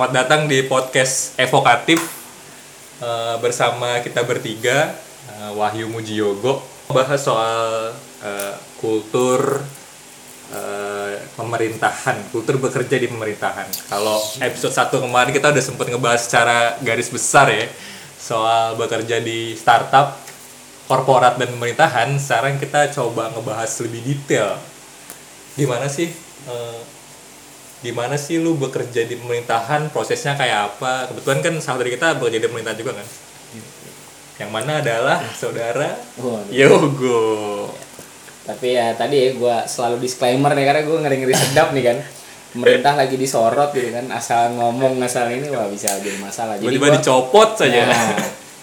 selamat datang di podcast evokatif Eh, bersama kita bertiga eh, Wahyu Mujiyogo bahas soal eh, kultur eh, pemerintahan, kultur bekerja di pemerintahan. Kalau episode 1 kemarin kita udah sempat ngebahas secara garis besar ya soal bekerja di startup, korporat dan pemerintahan. Sekarang kita coba ngebahas lebih detail. Gimana sih eh, gimana sih lu bekerja di pemerintahan prosesnya kayak apa kebetulan kan sahabat dari kita bekerja di pemerintahan juga kan yang mana adalah saudara Waduh. Yogo Tapi ya tadi ya gue selalu disclaimer nih karena gue ngeri-ngeri sedap nih kan. Pemerintah lagi disorot gitu kan, asal ngomong asal ini wah bisa jadi masalah. Jadi tiba-tiba gua- dicopot saja Nah,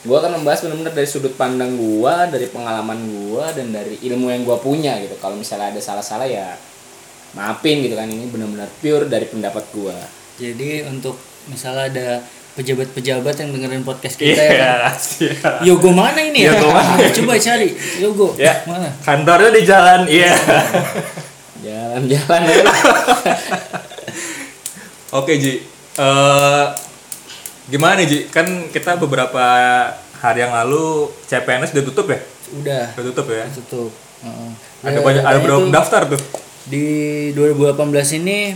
gue akan membahas benar-benar dari sudut pandang gue, dari pengalaman gue dan dari ilmu yang gue punya gitu. Kalau misalnya ada salah-salah ya maafin gitu kan. Ini benar-benar pure dari pendapat gue. jadi untuk misalnya ada pejabat-pejabat yang dengerin podcast kita iya ya kan siap. Yogo mana ini ya? Yogo mana? Coba cari Yogo. ya Mana? kantornya di jalan iya Jalan-jalan ya. oke Ji Eh, gimana Ji kan kita beberapa hari yang lalu CPNS udah tutup ya Udah udah tutup ya tutup. Heeh. ada Ya, banyak ada datanya berapa daftar tuh Di 2018 ini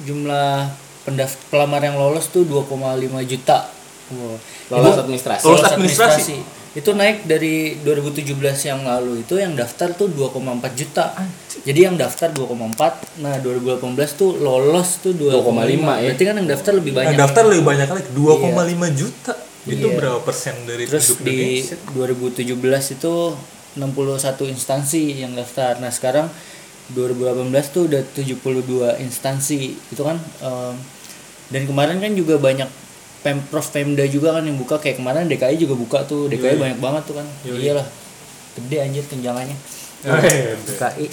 jumlah pendaft pelamar yang lolos tuh 2,5 juta. Wow. Lolos Itu- administrasi. Lolos administrasi. Itu naik dari 2017 yang lalu itu yang daftar tuh 2,4 juta. Jadi yang daftar 2,4, nah 2018 tuh lolos tuh 2,5. 2,5 ya. Berarti kan yang daftar lebih Nah, banyak. daftar lebih banyak lagi 2,5 juta itu Iya. berapa persen dari Terus penduduk di Indonesia 2017 itu 61 instansi yang daftar. Nah, sekarang 2018 tuh udah 72 instansi. Itu kan em, dan kemarin kan juga banyak Pemprov Pemda juga kan yang buka kayak kemarin DKI juga buka tuh. DKI banyak banget tuh kan. Yoi. Iyalah. Gede anjir tunjangannya. Oh, iya. DKI.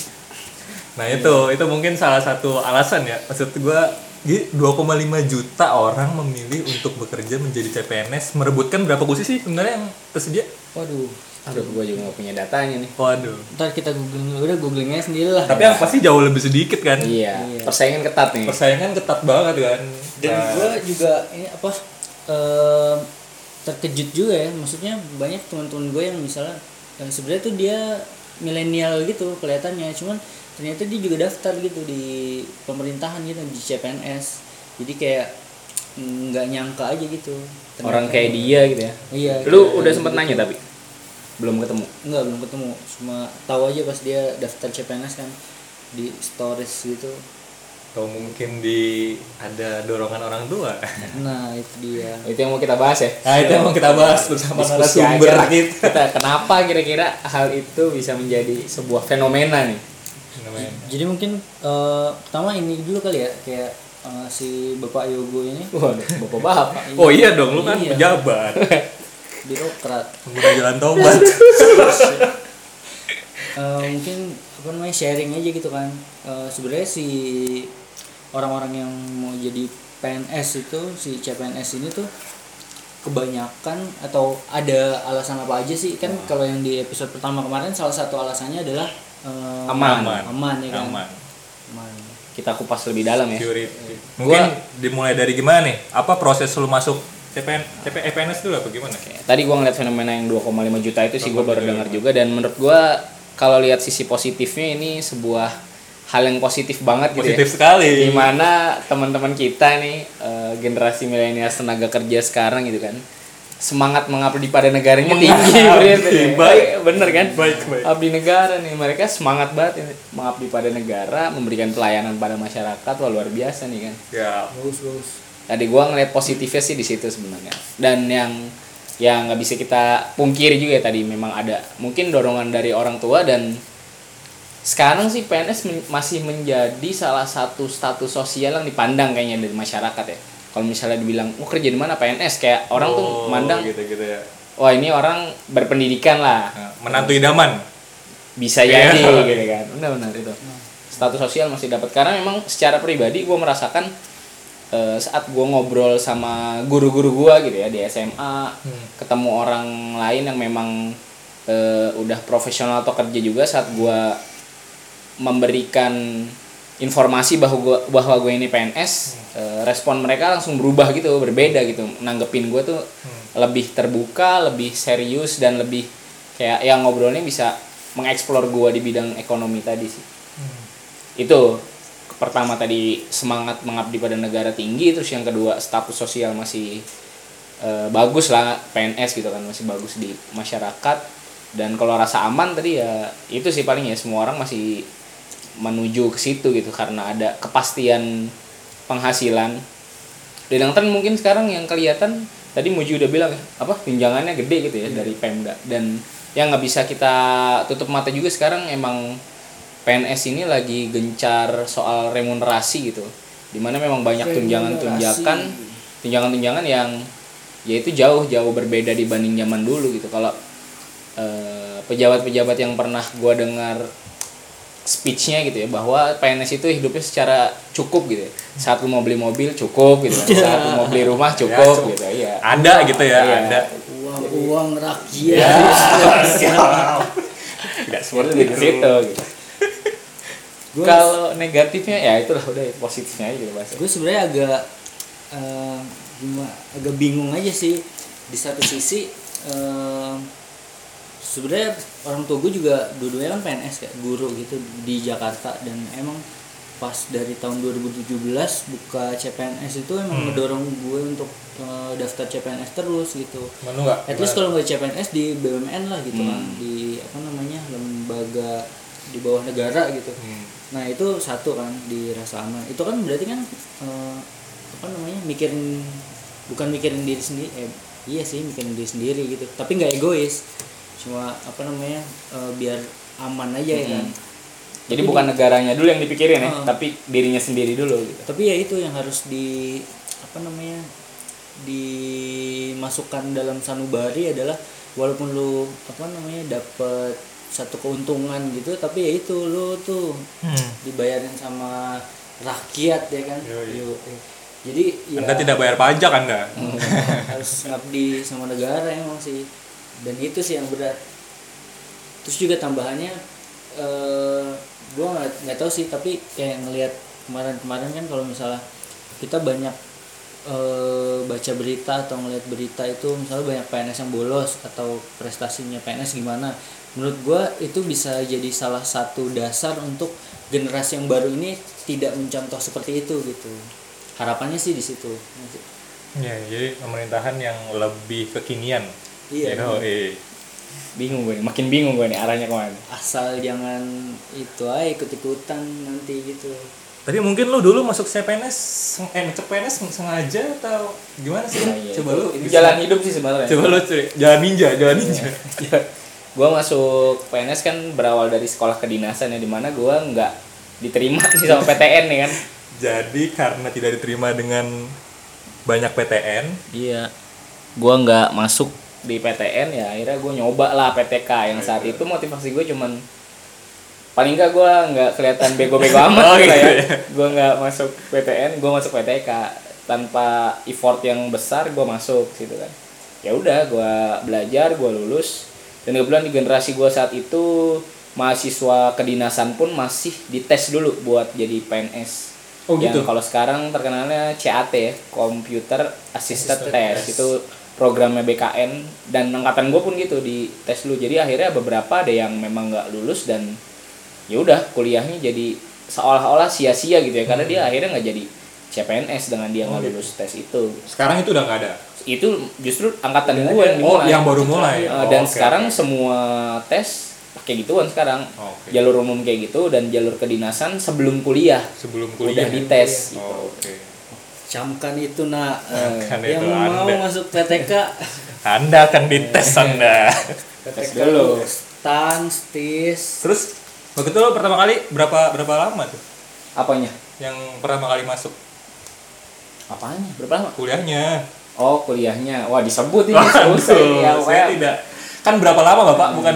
Nah itu itu mungkin salah satu alasan ya maksud gua jadi 2,5 juta orang memilih untuk bekerja menjadi CPNS merebutkan berapa kursi sih sebenarnya yang tersedia? Waduh. Aduh, gue juga gak punya datanya nih. Waduh. Ntar kita googling udah googlingnya sendiri lah. Tapi yang pasti jauh lebih sedikit kan? Iya, Iya. persaingan ketat nih. Persaingan ketat banget kan. dan Nah, gue juga ini apa em, terkejut juga ya maksudnya banyak teman-teman gue yang misalnya yang sebenarnya tuh dia milenial gitu kelihatannya cuman ternyata dia juga daftar gitu di pemerintahan gitu di CPNS jadi kayak nggak nyangka aja gitu Orang kayak dia gitu ya. iya Lu kayak udah gitu. sempet nanya tapi belum ketemu. Enggak, belum ketemu. Cuma tahu aja pas dia daftar CPNS kan di stories gitu. atau mungkin di ada dorongan orang tua. Nah, itu dia. Itu yang mau kita bahas ya. Nah itu yang mau kita bahas bersama narasumber kita. kita kenapa kira-kira hal itu bisa menjadi sebuah fenomena nih Namanya. Jadi mungkin eh, pertama ini dulu kali ya kayak eh, si Bapak Yogo ini waduh bapak-bapak Oh iya dong, lu kan Iya. pejabat. birokrat. Pengguna jalan tobat. Eh, mungkin apa namanya sharing aja gitu kan. Eh, sebenarnya si orang-orang yang mau jadi PNS itu si CPNS ini tuh kebanyakan atau ada alasan apa aja sih kan kalau yang di episode pertama kemarin salah satu alasannya adalah eh, Aman. Aman. aman ya kan Aman. aman kita kupas lebih dalam ya Security. Mungkin dimulai dari gimana nih? Apa proses lu masuk CPN, CPNS dulu apa gimana? tadi gua ngeliat fenomena yang 2,5 juta itu sih gua baru dengar juga dan menurut gua kalau lihat sisi positifnya ini sebuah hal yang positif banget gitu Positif ya. sekali. Di mana teman-teman kita nih eh, generasi milenial tenaga kerja sekarang gitu kan semangat mengabdi pada negaranya tinggi bener, ya. baik. bener kan Baik, baik. abdi negara nih mereka semangat banget ini mengabdi pada negara memberikan pelayanan pada masyarakat wah luar biasa nih kan Ya, bagus bagus tadi gua ngeliat positifnya sih di situ sebenarnya. Dan yang yang nggak bisa kita pungkiri juga ya tadi memang ada mungkin dorongan dari orang tua dan sekarang sih PNS men- masih menjadi salah satu status sosial yang dipandang kayaknya dari masyarakat ya. Kalau misalnya dibilang oh kerja di mana? PNS kayak orang tuh Oh, mandang gitu-gitu ya. wah ini orang berpendidikan lah. Nah, menantu idaman. Bisa Iya. jadi gitu kan. Benar-benar itu. Status sosial masih dapat. Karena memang secara pribadi gue merasakan eh, saat gue ngobrol sama guru-guru gue gitu ya di SMA ketemu orang lain yang memang eh, udah profesional atau kerja juga saat gue memberikan informasi bahwa gua, bahwa gue ini PNS eh, respon mereka langsung berubah gitu berbeda gitu. Nanggepin gue tuh lebih terbuka lebih serius dan lebih kayak yang ngobrolnya bisa mengeksplor gue di bidang ekonomi tadi sih. Itu pertama tadi semangat mengabdi pada negara tinggi terus yang kedua status sosial masih eh, bagus lah PNS gitu kan masih bagus di masyarakat. Dan kalau rasa aman tadi ya itu sih paling ya semua orang masih menuju ke situ gitu karena ada kepastian penghasilan. Dan yang tren mungkin sekarang yang kelihatan tadi Muji udah bilang ya, apa tunjangannya gede gitu ya dari Pemda. Dan yang nggak bisa kita tutup mata juga sekarang emang PNS ini lagi gencar soal remunerasi gitu di mana memang banyak tunjangan-tunjangan tunjangan-tunjangan yang ya itu jauh jauh berbeda dibanding zaman dulu gitu kalau eh, pejabat-pejabat yang pernah gua dengar speechnya gitu ya bahwa PNS itu hidupnya secara cukup gitu ya. saat lu mau beli mobil cukup gitu kan. saat lu mau beli rumah cukup cukup. gitu ya ada gitu ya Iya. ada uang uang rakyat Ya. tidak seperti situ gitu. Gua- kalau negatifnya ya itulah udah positifnya aja gitu bahasa gue sebenarnya agak eh, gimana agak bingung aja sih. Di satu sisi eh, sebenarnya orang tua gue juga dua-duanya kan PNS kayak guru gitu di Jakarta. Dan emang pas dari tahun 2017 buka CPNS itu emang ngedorong gue untuk eh, daftar CPNS terus gitu. Menu nggak? At least kalau nggak CPNS di BUMN lah gitu kan Hmm. di apa namanya lembaga di bawah negara gitu. Hmm. Nah itu satu kan di rasa aman. Itu kan berarti kan eh, apa namanya mikirin bukan mikirin diri sendiri eh, iya sih mikirin diri sendiri gitu. Tapi nggak egois. Cuma apa namanya eh, biar aman aja ya kan. Jadi Tapi bukan negaranya dulu yang dipikirin ya Oh. tapi dirinya sendiri dulu gitu. Tapi ya itu yang harus di apa namanya dimasukkan dalam sanubari adalah walaupun lu apa namanya dapat satu keuntungan gitu tapi ya itu lu tuh Hmm. dibayarin sama rakyat ya kan Yoi. Yo, eh. jadi ya anda tidak bayar pajak anda harus ngabdi sama negara emang sih dan itu sih yang berat terus juga tambahannya eh gue nggak nggak tahu sih tapi kayak ngelihat kemarin-kemarin kan kalau misalnya kita banyak eh baca berita atau ngelihat berita itu misalnya banyak PNS yang bolos atau prestasinya PNS gimana. Menurut gue itu bisa jadi salah satu dasar untuk generasi yang baru ini tidak mencontoh seperti itu gitu. Harapannya sih di situ. Ya jadi pemerintahan yang lebih kekinian. Iya. You know, eh. bingung gue nih, makin bingung gue nih arahnya ke mana. Asal jangan itu aja ikut ikutan nanti gitu tapi mungkin lu dulu masuk CPNS eh masuk PNS sengaja atau gimana sih? Nah, iya, coba lu itu jalan hidup sih sebenarnya. Coba lu cari jalan ninja jalan ninja. Gue masuk PNS kan berawal dari sekolah kedinasan ya di mana gue nggak diterima nih sama PTN nih kan? Jadi karena tidak diterima dengan banyak PTN iya. Gue nggak masuk di PTN ya akhirnya gue nyoba lah PTK yang saat itu. Motivasi gue cuman paling nggak gue nggak kelihatan bego-bego amat Oh, gitu ya ya. gue nggak masuk PTN gue masuk PTK tanpa effort yang besar gue masuk gitu kan. Ya udah gue belajar gue lulus. Dan kebetulan di generasi gue saat itu mahasiswa kedinasan pun masih dites dulu buat jadi PNS Oh, yang gitu? kalau sekarang terkenalnya CAT ya Computer Assisted Assisted Test. Test. itu programnya BKN dan angkatan gue pun gitu di tes dulu. Jadi akhirnya beberapa ada yang memang nggak lulus dan ya udah kuliahnya jadi seolah-olah sia-sia gitu ya karena dia akhirnya nggak jadi CPNS dengan dia nggak lulus tes itu. Sekarang itu udah nggak ada? Itu justru angkatan gue yang oh dimulai. yang baru mulai. Eh, Oh, dan oke, sekarang semua tes pakai gituan sekarang. Oke. jalur umum kayak gitu dan jalur kedinasan sebelum kuliah. Sebelum udah kuliah dites gitu. oh, oke. Camkan itu nak. Camkan yang itu mau Anda. masuk PTK anda akan dites anda. Tes dulu. stan stis terus waktu itu lo pertama kali berapa berapa lama tuh apanya yang pertama kali masuk apanya berapa lama kuliahnya oh kuliahnya wah disebut ini Waduh, ya saya tidak. Kan berapa lama Bapak? Bukan.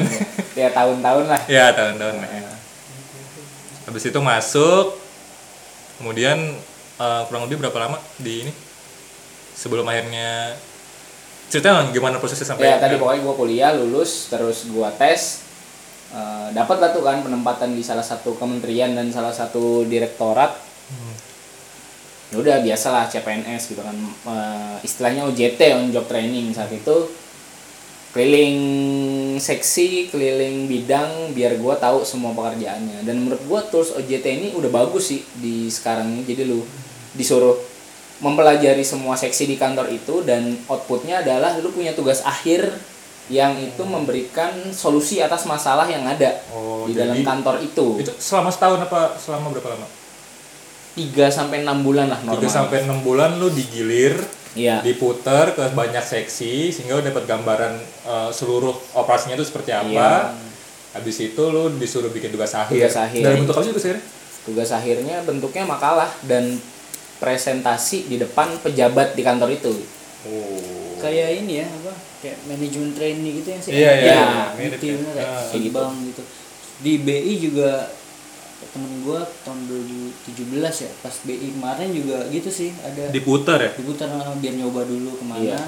ya tahun-tahun lah ya, tahun-tahun. ya. Habis itu masuk. Kemudian eh, kurang lebih berapa lama di ini? Sebelum akhirnya cerita dong gimana prosesnya sampai ya tadi pokoknya gue kuliah lulus terus gue tes Eh, dapat lah tuh kan penempatan di salah satu kementerian dan salah satu direktorat. Hmm. ya udah biasalah CPNS gitu kan. Eh, istilahnya OJT on job training. Saat itu keliling seksi keliling bidang biar gua tahu semua pekerjaannya. Dan menurut gua tools OJT ini udah bagus sih di sekarang ini. Jadi lu disuruh mempelajari semua seksi di kantor itu dan outputnya adalah lu punya tugas akhir yang itu memberikan solusi atas masalah yang ada Oh, di dalam kantor itu Itu selama setahun apa selama berapa lama? 3 sampai 6 bulan lah 3 normal. sampai 6 bulan lu digilir, Iya. diputer ke banyak seksi sehingga lu dapat gambaran eh, seluruh operasinya itu seperti apa. Iya. Habis itu lu disuruh bikin tugas akhir. Tugas akhir. Dalam bentuk apa sih tugas akhirnya? Tugas akhirnya bentuknya makalah dan presentasi di depan pejabat di kantor itu. Oh. kayak ini ya apa kayak manajemen training gitu yang sih Iya, iya, iya. bener ya. ya Ah. kayak di bank gitu di BI juga temen gua tahun 2017 ya pas BI kemarin juga gitu sih ada Diputer ya? diputar eh, biar nyoba dulu ke mana Iya.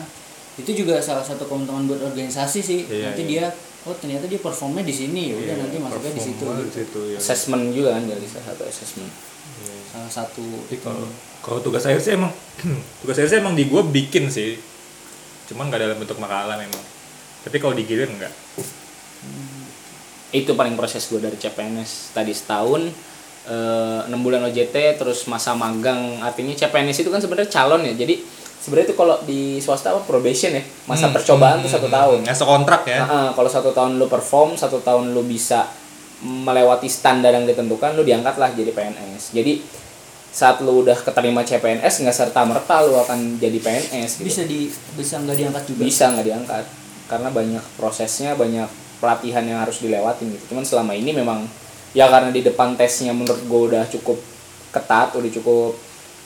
itu juga salah satu keuntungan buat organisasi sih Iya, nanti iya. dia oh ternyata dia performnya di sini ya udah Iya, nanti masuknya di situ gitu. situ ya. Assessment juga kan dari salah satu assessment. Iya. salah satu Jadi kalau kalau tugas akhir sih emang tugas akhir sih emang di gua bikin sih. Cuman nggak dalam bentuk makalah memang. Tapi kalau digilir enggak. Itu paling proses gue dari CPNS tadi setahun eh, enam bulan OJT terus masa magang artinya CPNS itu kan sebenarnya calon ya jadi sebenarnya itu kalau di swasta apa probation ya masa Hmm, percobaan tuh hmm, satu hmm, tahun. Ya sekontrak ya. Nah, kalau satu tahun lu perform, satu tahun lu bisa melewati standar yang ditentukan, lu diangkat lah jadi PNS. Jadi saat lu udah keterima CPNS nggak serta merta lu akan jadi PNS. Gitu. bisa di bisa nggak diangkat juga Bisa nggak diangkat karena banyak prosesnya, banyak pelatihan yang harus dilewatin gitu. Cuman selama ini memang ya karena di depan tesnya menurut gue udah cukup ketat, udah cukup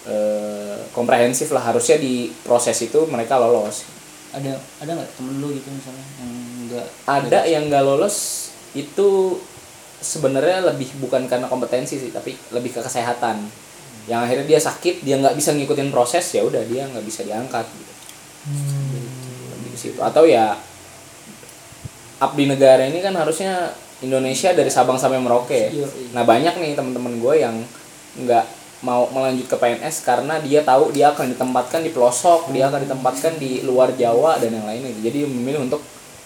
eh, komprehensif lah harusnya di proses itu mereka lolos. ada ada nggak temen lu gitu misalnya yang nggak ada yang nggak lolos itu sebenarnya lebih bukan karena kompetensi sih tapi lebih ke kesehatan yang akhirnya dia sakit dia nggak bisa ngikutin proses ya udah dia nggak bisa diangkat gitu. Lebih ke situ. atau ya abdi negara ini kan harusnya Indonesia dari Sabang sampai Merauke ya. Iya, iya. nah banyak nih teman-teman gue yang nggak mau melanjut ke PNS karena dia tahu dia akan ditempatkan di pelosok dia akan ditempatkan di luar Jawa dan yang lainnya jadi memilih untuk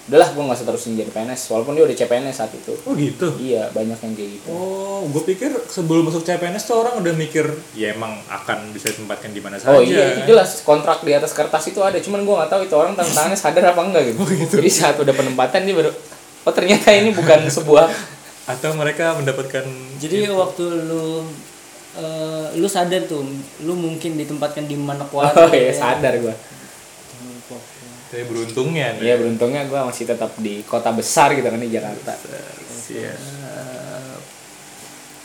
udahlah gue nggak seterusnya jadi PNS walaupun dia udah CPNS saat itu Oh gitu. iya banyak yang kayak gitu Oh, gue pikir sebelum masuk CPNS tuh orang udah mikir ya emang akan bisa ditempatkan di mana saja. oh iya itu jelas kontrak di atas kertas itu ada cuman gue nggak tahu itu orang tanda tangannya sadar apa enggak gitu. jadi saat udah penempatan dia baru oh ternyata ini bukan sebuah Atau mereka mendapatkan jadi waktu lu eh, lu sadar tuh lu mungkin ditempatkan di Manokwari oh iya sadar gue saya beruntungnya nih. iya beruntungnya gue masih tetap di kota besar gitu kan di Jakarta Siap.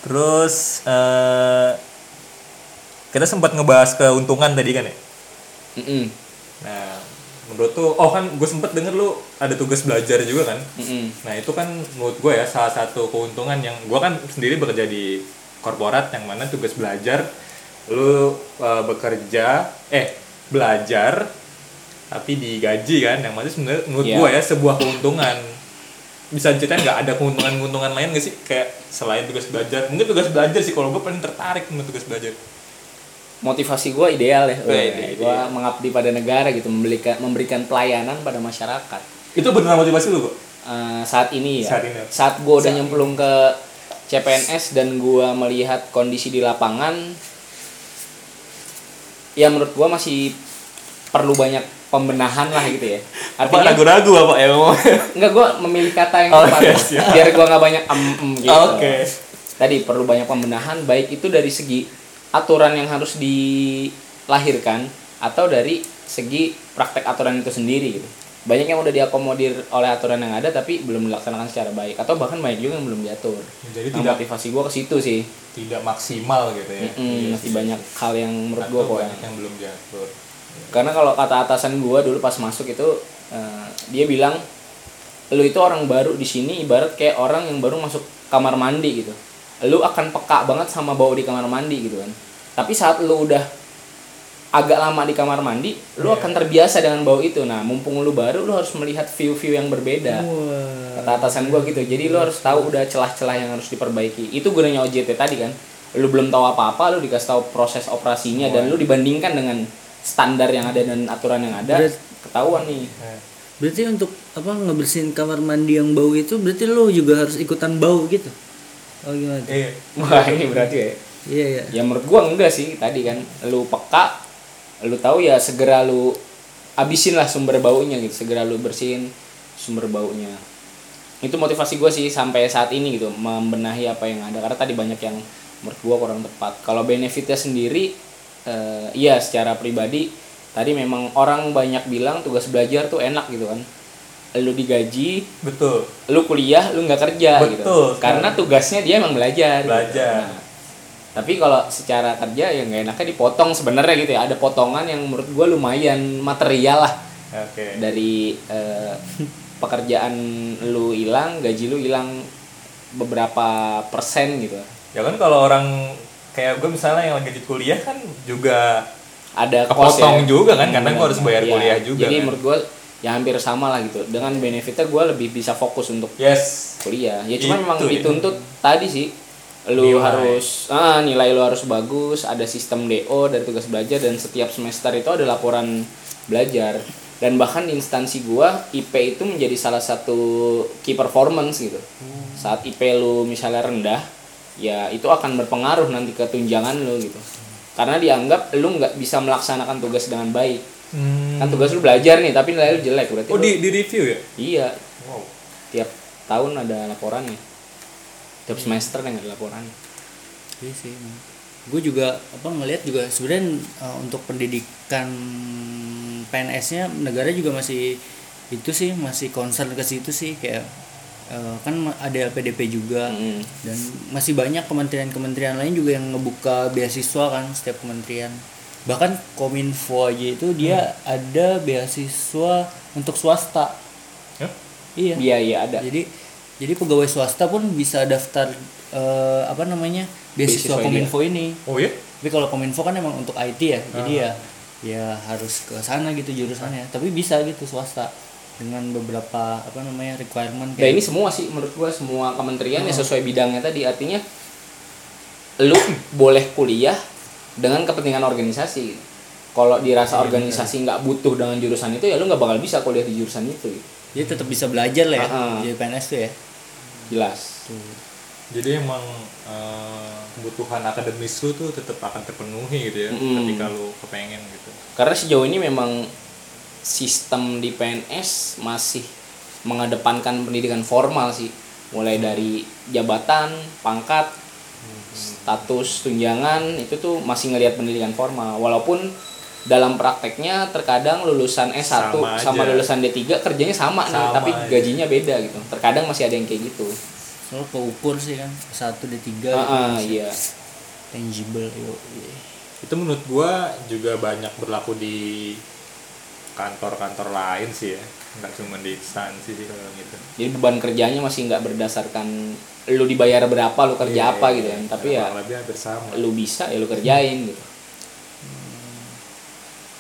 Terus eh kita sempat ngebahas keuntungan tadi kan ya. Mm-mm. Nah, menurut tuh, oh kan gue sempet denger lu ada tugas belajar juga kan. Mm-mm. Nah itu kan menurut gue ya salah satu keuntungan yang gue kan sendiri bekerja di korporat yang mana tugas belajar lu eh, bekerja eh belajar tapi digaji kan yang mana sebenarnya menurut Iya. gue ya sebuah keuntungan. Bisa ceritain nggak ada keuntungan-keuntungan lain gak sih? Kayak selain tugas belajar mungkin tugas belajar sih kalau gue paling tertarik sama tugas belajar. Motivasi gue ideal ya. Oh, ide- gue mengabdi pada negara gitu memberikan memberikan pelayanan pada masyarakat. Itu beneran motivasi lu kok? Eh, saat ini ya. Saat ini. saat gue udah nyemplung ke CPNS dan gue melihat kondisi di lapangan ya menurut gue masih perlu banyak pembenahan lah gitu ya. Apa artinya ragu-ragu apa ya enggak gue memilih kata yang Oh, tepat iya, siap. biar gue nggak banyak em em gitu. Oke. tadi perlu banyak pembenahan baik itu dari segi aturan yang harus dilahirkan atau dari segi praktek aturan itu sendiri gitu. Banyak yang udah diakomodir oleh aturan yang ada tapi belum dilaksanakan secara baik atau bahkan banyak juga yang belum diatur. Jadi Nah, tidak- motivasi gue ke situ sih. tidak maksimal gitu ya. Mm-mm, Iya masih sih. banyak hal yang menurut Atau gue kok banyak yang belum diatur karena kalau kata atasan gua dulu pas masuk itu eh, dia bilang lu itu orang baru di sini ibarat kayak orang yang baru masuk kamar mandi gitu. Lu akan peka banget sama bau di kamar mandi gitu kan. Tapi saat lu udah agak lama di kamar mandi lu Iya. akan terbiasa dengan bau itu. Nah mumpung lu baru lu harus melihat view-view yang berbeda. Wah. kata atasan gua gitu. Jadi lu harus tahu udah celah-celah yang harus diperbaiki. Itu gunanya OJT tadi kan. Lu belum tahu apa-apa lu dikasih tahu proses operasinya dan lu dibandingkan dengan standar yang ada dan aturan yang ada Berat. ketahuan nih Berarti untuk apa ngebersihin kamar mandi yang bau itu berarti lo juga harus ikutan bau gitu. Oh gimana? tuh? Iya. wah ini berarti ya Iya iya. ya menurut gua enggak sih tadi kan lu peka lu tahu ya segera lu abisin lah sumber baunya gitu segera lu bersihin sumber baunya itu motivasi gua sih sampai saat ini gitu membenahi apa yang ada karena tadi banyak yang menurut gua kurang tepat kalau benefitnya sendiri eh, iya secara pribadi tadi memang orang banyak bilang tugas belajar tuh enak gitu kan lu digaji Betul. lu kuliah lu nggak kerja gitu Betul, karena tugasnya dia emang belajar gitu. Belajar. Nah, tapi kalau secara kerja ya nggak enaknya dipotong sebenarnya gitu ya ada potongan yang menurut gue lumayan material lah Oke. dari eh, pekerjaan lu hilang gaji lu hilang beberapa persen gitu Ya kan kalau orang kayak gue misalnya yang lagi di kuliah kan juga ada Kepotong ya. juga kan, karena Hmm, gua harus bayar iya. kuliah juga jadi kan. menurut gue ya hampir sama lah gitu dengan benefitnya gue lebih bisa fokus untuk yes. kuliah ya cuma Itu memang ya. dituntut tadi sih lu Nilai. harus ah nilai lu harus bagus ada sistem DO dari tugas belajar dan setiap semester itu ada laporan belajar dan bahkan instansi gua IP itu menjadi salah satu key performance gitu saat IP lu misalnya rendah ya itu akan berpengaruh nanti ke tunjangan lu gitu karena dianggap lu nggak bisa melaksanakan tugas dengan baik Hmm. kan tugas lu belajar nih tapi nilai lu jelek berarti Oh lu- di di review ya? iya Wow. tiap tahun ada laporannya tiap semester kan ada laporan Iya sih. Gue juga apa ngelihat juga sebenarnya eh, untuk pendidikan PNS-nya negara juga masih itu sih masih concern ke situ sih kayak eh, kan ada LPDP juga. Mm. dan masih banyak kementerian-kementerian lain juga yang ngebuka beasiswa kan setiap kementerian. Bahkan kominfo aja itu dia ada beasiswa untuk swasta. Hah? iya. Iya iya ada. Jadi jadi pegawai swasta pun bisa daftar eh, apa namanya beasiswa Beasiswa kominfo ini. Oh ya? tapi kalau kominfo kan emang untuk IT ya jadi ya ya harus ke sana gitu jurusannya. Tapi bisa gitu swasta dengan beberapa apa namanya requirement nah ini semua sih menurut gua semua kementerian ya sesuai bidangnya tadi artinya lu boleh kuliah dengan kepentingan organisasi kalau dirasa organisasi nggak butuh dengan jurusan itu ya lu nggak bakal bisa kuliah di jurusan itu gitu. jadi tetap bisa belajar lah ya Ah, ah. jadi PNS tuh ya jelas Jadi emang eh, kebutuhan akademis lu tuh tetap akan terpenuhi gitu ya Mm-mm. ketika lu kepengen gitu. karena sejauh ini memang sistem di PNS masih mengedepankan pendidikan formal sih. Mulai dari jabatan pangkat status tunjangan itu tuh masih ngelihat pendidikan formal. Walaupun dalam prakteknya terkadang lulusan S1 Sama sama, aja. lulusan D3 kerjanya sama, nih Sama tapi aja. gajinya beda gitu. Terkadang masih ada yang kayak gitu. Soal keukur sih kan satu d tiga Ah, ah, iya. tangible Itu menurut gua juga banyak berlaku di kantor-kantor lain sih ya. Nggak cuma di instansi sih kalau gitu. jadi beban kerjanya masih nggak berdasarkan lu dibayar berapa lu kerja Iya, apa iya, gitu iya. kan tapi ya Kurang lebih hampir sama. lu bisa ya lu kerjain gitu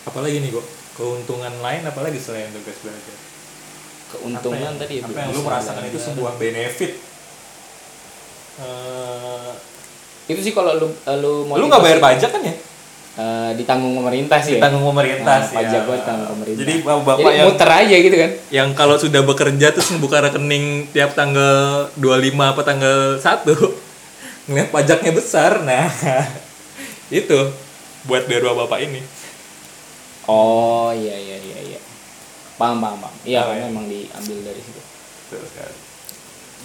Apalagi nih kok keuntungan lain apalagi selain tugas belajar? keuntungan apa yang, tadi ya apa belum yang lu merasakan itu belajar. sebuah benefit Eh, itu sih kalau lu lu mau lu nggak bayar pajak kan ya ditanggung pemerintah sih ya. Ditanggung pemerintah Nah, sih pajak ya. gua ditanggung pemerintah. Jadi bapak jadi yang muter aja gitu kan. Yang kalau sudah bekerja terus membuka rekening tiap tanggal 25 apa tanggal 1 ngeliat pajaknya besar nah. Itu buat biar bapak ini. Oh iya iya iya iya. Paham paham paham. Iya Oh, iya. emang diambil dari situ. Betul sekali.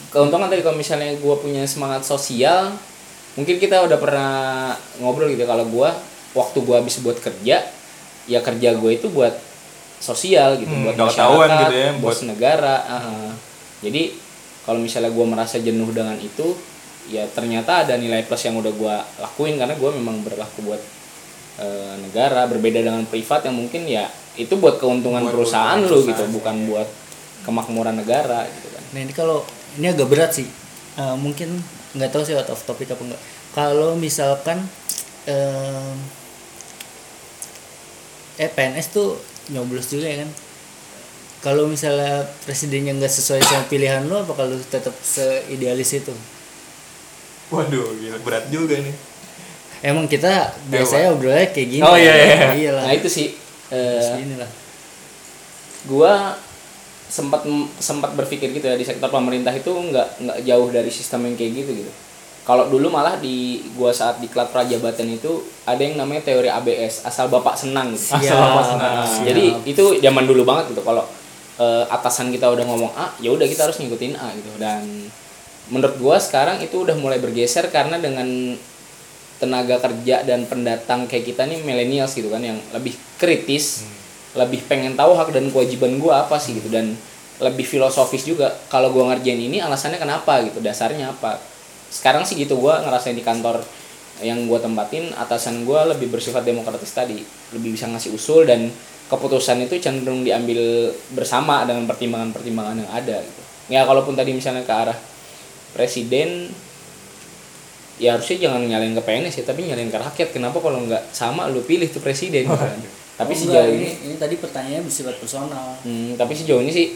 keuntungan tadi kalau misalnya gua punya semangat sosial mungkin kita udah pernah ngobrol gitu ya, kalau gua waktu gua habis buat kerja ya kerja gue itu buat sosial gitu Hmm, buat masyarakat gitu ya, buat buat- negara ah, ah. jadi kalau misalnya gua merasa jenuh dengan itu ya ternyata ada nilai plus yang udah gua lakuin karena gua memang berlaku buat eh, negara berbeda dengan privat yang mungkin ya itu buat keuntungan Buat perusahaan lu gitu bukan iya. buat kemakmuran negara gitu kan Nah ini kalau ini agak berat sih. Eh, mungkin nggak tahu sih out of topic apa enggak. Kalau misalkan em, eh PNS tuh nyoblos juga ya kan. Kalau misalnya presidennya nggak sesuai sama pilihan lo, apa kalau tetap seidealis itu? Waduh, gila berat juga nih. Emang kita biasanya obrolnya kayak gini. Oh, iya, iya. Iyalah. nah itu sih eh, Terus gini lah. gua sempat sempat berpikir gitu ya di sektor pemerintah itu nggak nggak jauh dari sistem yang kayak gitu gitu kalau dulu malah di gua saat di klub prajabatan itu ada yang namanya teori ABS asal bapak senang gitu. Siap, Asal bapak senang. Nah, siap. jadi itu zaman dulu banget gitu. Kalau eh, atasan kita udah ngomong A ya udah kita harus ngikutin A gitu. Dan menurut gua sekarang itu udah mulai bergeser karena dengan tenaga kerja dan pendatang kayak kita nih millennials gitu kan yang lebih kritis lebih pengen tahu hak dan kewajiban gua apa sih gitu. Dan lebih filosofis juga. Kalau gua ngerjain ini alasannya kenapa gitu? Dasarnya apa sekarang sih gitu gua ngerasain di kantor yang gua tempatin atasan gua lebih bersifat demokratis tadi. Lebih bisa ngasih usul dan keputusan itu cenderung diambil bersama dengan pertimbangan-pertimbangan yang ada gitu. Ya kalaupun tadi misalnya ke arah presiden ya harusnya jangan nyalain ke PNS ya tapi nyalain ke rakyat. Kenapa kalau nggak sama lu pilih tuh presiden? Gitu kan? Tapi Oh, sejauh ini, ini tadi pertanyaannya bersifat personal. Hmm, tapi sejauh ini sih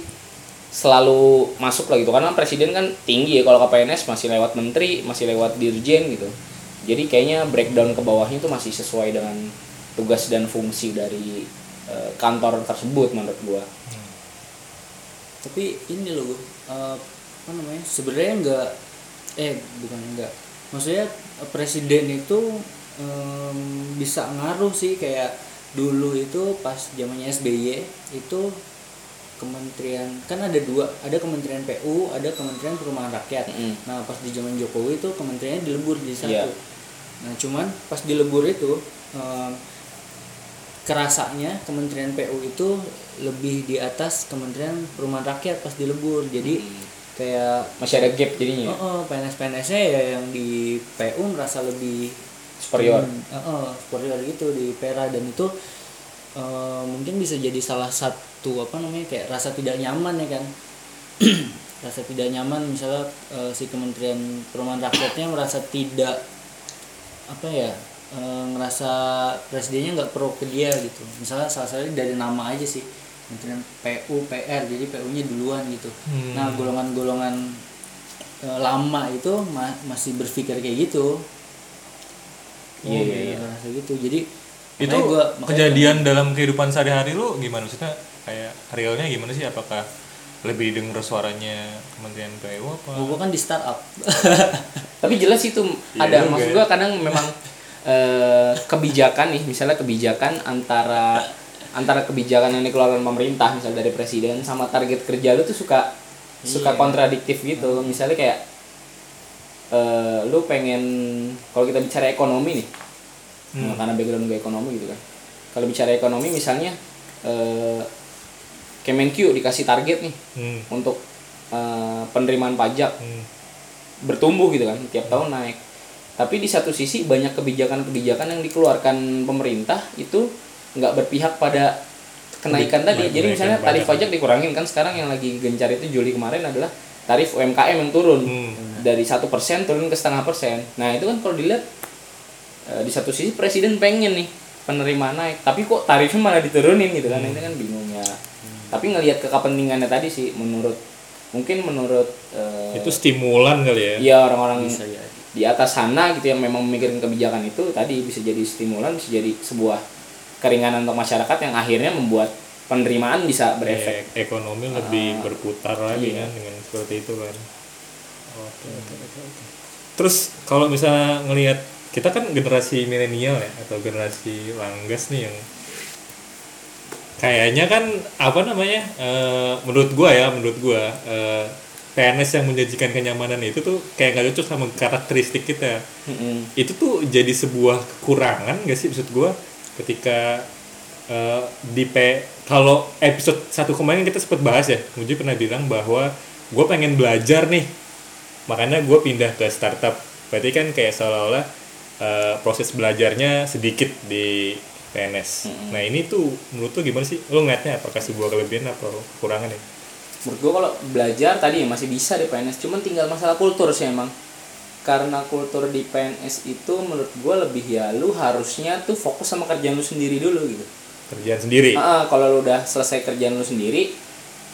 selalu masuk lah gitu. Karena presiden kan tinggi ya kalau ke PNS masih lewat menteri masih lewat dirjen gitu. Jadi kayaknya breakdown ke bawahnya itu masih sesuai dengan tugas dan fungsi dari eh, kantor tersebut menurut gua. Tapi ini loh eh, apa namanya sebenarnya enggak eh bukan enggak maksudnya presiden itu em, bisa ngaruh sih kayak dulu itu pas zamannya SBY itu kementerian kan ada dua ada kementerian PU ada kementerian perumahan rakyat Mm-mm. nah pas di zaman Jokowi itu kementeriannya dilebur di satu Iya. nah cuman pas dilebur itu em, kerasanya kementerian PU itu lebih di atas kementerian perumahan rakyat pas dilebur jadi kayak masih ada gap jadinya ya? oh, PNS PNS-nya ya yang di PU ngerasa lebih superior Hmm, heeh, superior gitu di Pera dan itu eh, mungkin bisa jadi salah satu apa namanya kayak rasa tidak nyaman ya kan. Rasa tidak nyaman misalnya eh, si Kementerian Perumahan Rakyatnya merasa tidak apa ya eh, ngerasa presidennya nggak pro ke dia gitu. Misalnya salah satunya dari nama aja sih Kementerian PU PR jadi PU-nya duluan gitu. Hmm. nah golongan-golongan eh, lama itu ma- masih berpikir kayak gitu. Iya, iya, iya. ngerasa gitu. Jadi itu gua kejadian dalam kehidupan sehari-hari lu gimana? Maksudnya kayak realnya gimana sih? Apakah lebih denger suaranya Kementerian PU apa? Gua, gua kan di startup. Tapi jelas itu Iya ada. juga maksud ya. gua kadang memang eh, kebijakan nih misalnya kebijakan antara antara kebijakan yang dikeluarkan pemerintah misalnya dari presiden sama target kerja lu tuh suka suka Iya. kontradiktif gitu. Misalnya kayak eh, lu pengen kalau kita bicara ekonomi nih Hmm. nah, karena background gue ekonomi gitu kan kalau bicara ekonomi misalnya eh, Kemenq dikasih target nih Hmm. untuk eh, penerimaan pajak Hmm. bertumbuh gitu kan tiap tahun naik tapi di satu sisi banyak kebijakan-kebijakan yang dikeluarkan pemerintah itu nggak berpihak pada kenaikan tadi jadi misalnya tarif pajak. pajak dikurangin kan sekarang yang lagi gencar itu Juli kemarin adalah tarif UMKM yang turun Hmm. dari satu persen turun ke setengah persen nah itu kan kalau dilihat eh, di satu sisi presiden pengen nih penerimaan naik tapi kok tarifnya malah diturunin gitu kan itu kan bingung ya. Tapi ngelihat ke kepentingannya tadi sih menurut mungkin menurut eh, itu stimulan kali ya? Iya orang-orang bisa ya di atas sana gitu yang memang memikirkan kebijakan itu tadi bisa jadi stimulan bisa jadi sebuah keringanan untuk masyarakat yang akhirnya membuat penerimaan bisa berefek. Ek- ekonomi lebih berputar lagi iya. kan dengan seperti itu kan. Oke oke oke oke. terus kalau misalnya ngelihat kita kan generasi milenial ya atau generasi langgas nih yang kayaknya kan apa namanya eh, menurut gua ya menurut gua eh, PNS yang menjanjikan kenyamanan itu tuh kayak nggak cocok sama karakteristik kita. Mm-mm. itu tuh jadi sebuah kekurangan gak sih maksud gua? Ketika eh, di P kalau episode satu kemarin kita sempat bahas ya Muji pernah bilang bahwa gue pengen belajar nih. Makanya gue pindah ke startup. Berarti kan kayak seolah-olah eh, proses belajarnya sedikit di PNS. Nah ini tuh menurut lu gimana sih? Lu ngeliatnya apakah sebuah kelebihan atau kekurangan ya? menurut gue kalau belajar tadi ya masih bisa di PNS cuman tinggal masalah kultur sih emang karena kultur di PNS itu menurut gue lebih ya lu harusnya tuh fokus sama kerjaan lu sendiri dulu gitu Kerjaan sendiri. Ah, kalau lu udah selesai kerjaan lu sendiri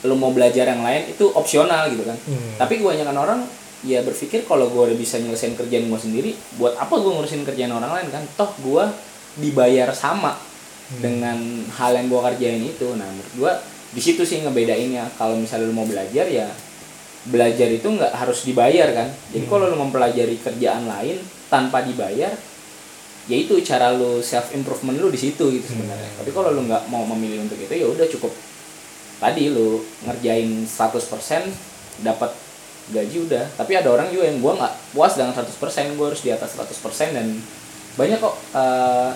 lu mau belajar yang lain itu opsional gitu kan Hmm. tapi kebanyakan orang ya berpikir kalau gue udah bisa nyelesain kerjaan gue sendiri buat apa gue ngurusin kerjaan orang lain kan? Toh gue dibayar sama dengan hal yang gue kerjain itu. Nah menurut gue di situ sih ngebedainnya. Kalau misalnya lu mau belajar ya belajar itu nggak harus dibayar kan? Jadi kalau lu mempelajari kerjaan lain tanpa dibayar ya itu cara lu self improvement lu di situ gitu sebenarnya. Tapi kalau lu nggak mau memilih untuk itu ya udah cukup. Tadi lu ngerjain 100% dapat gaji udah tapi ada orang juga yang gua nggak puas dengan 100% gua harus di atas 100% dan banyak kok eh,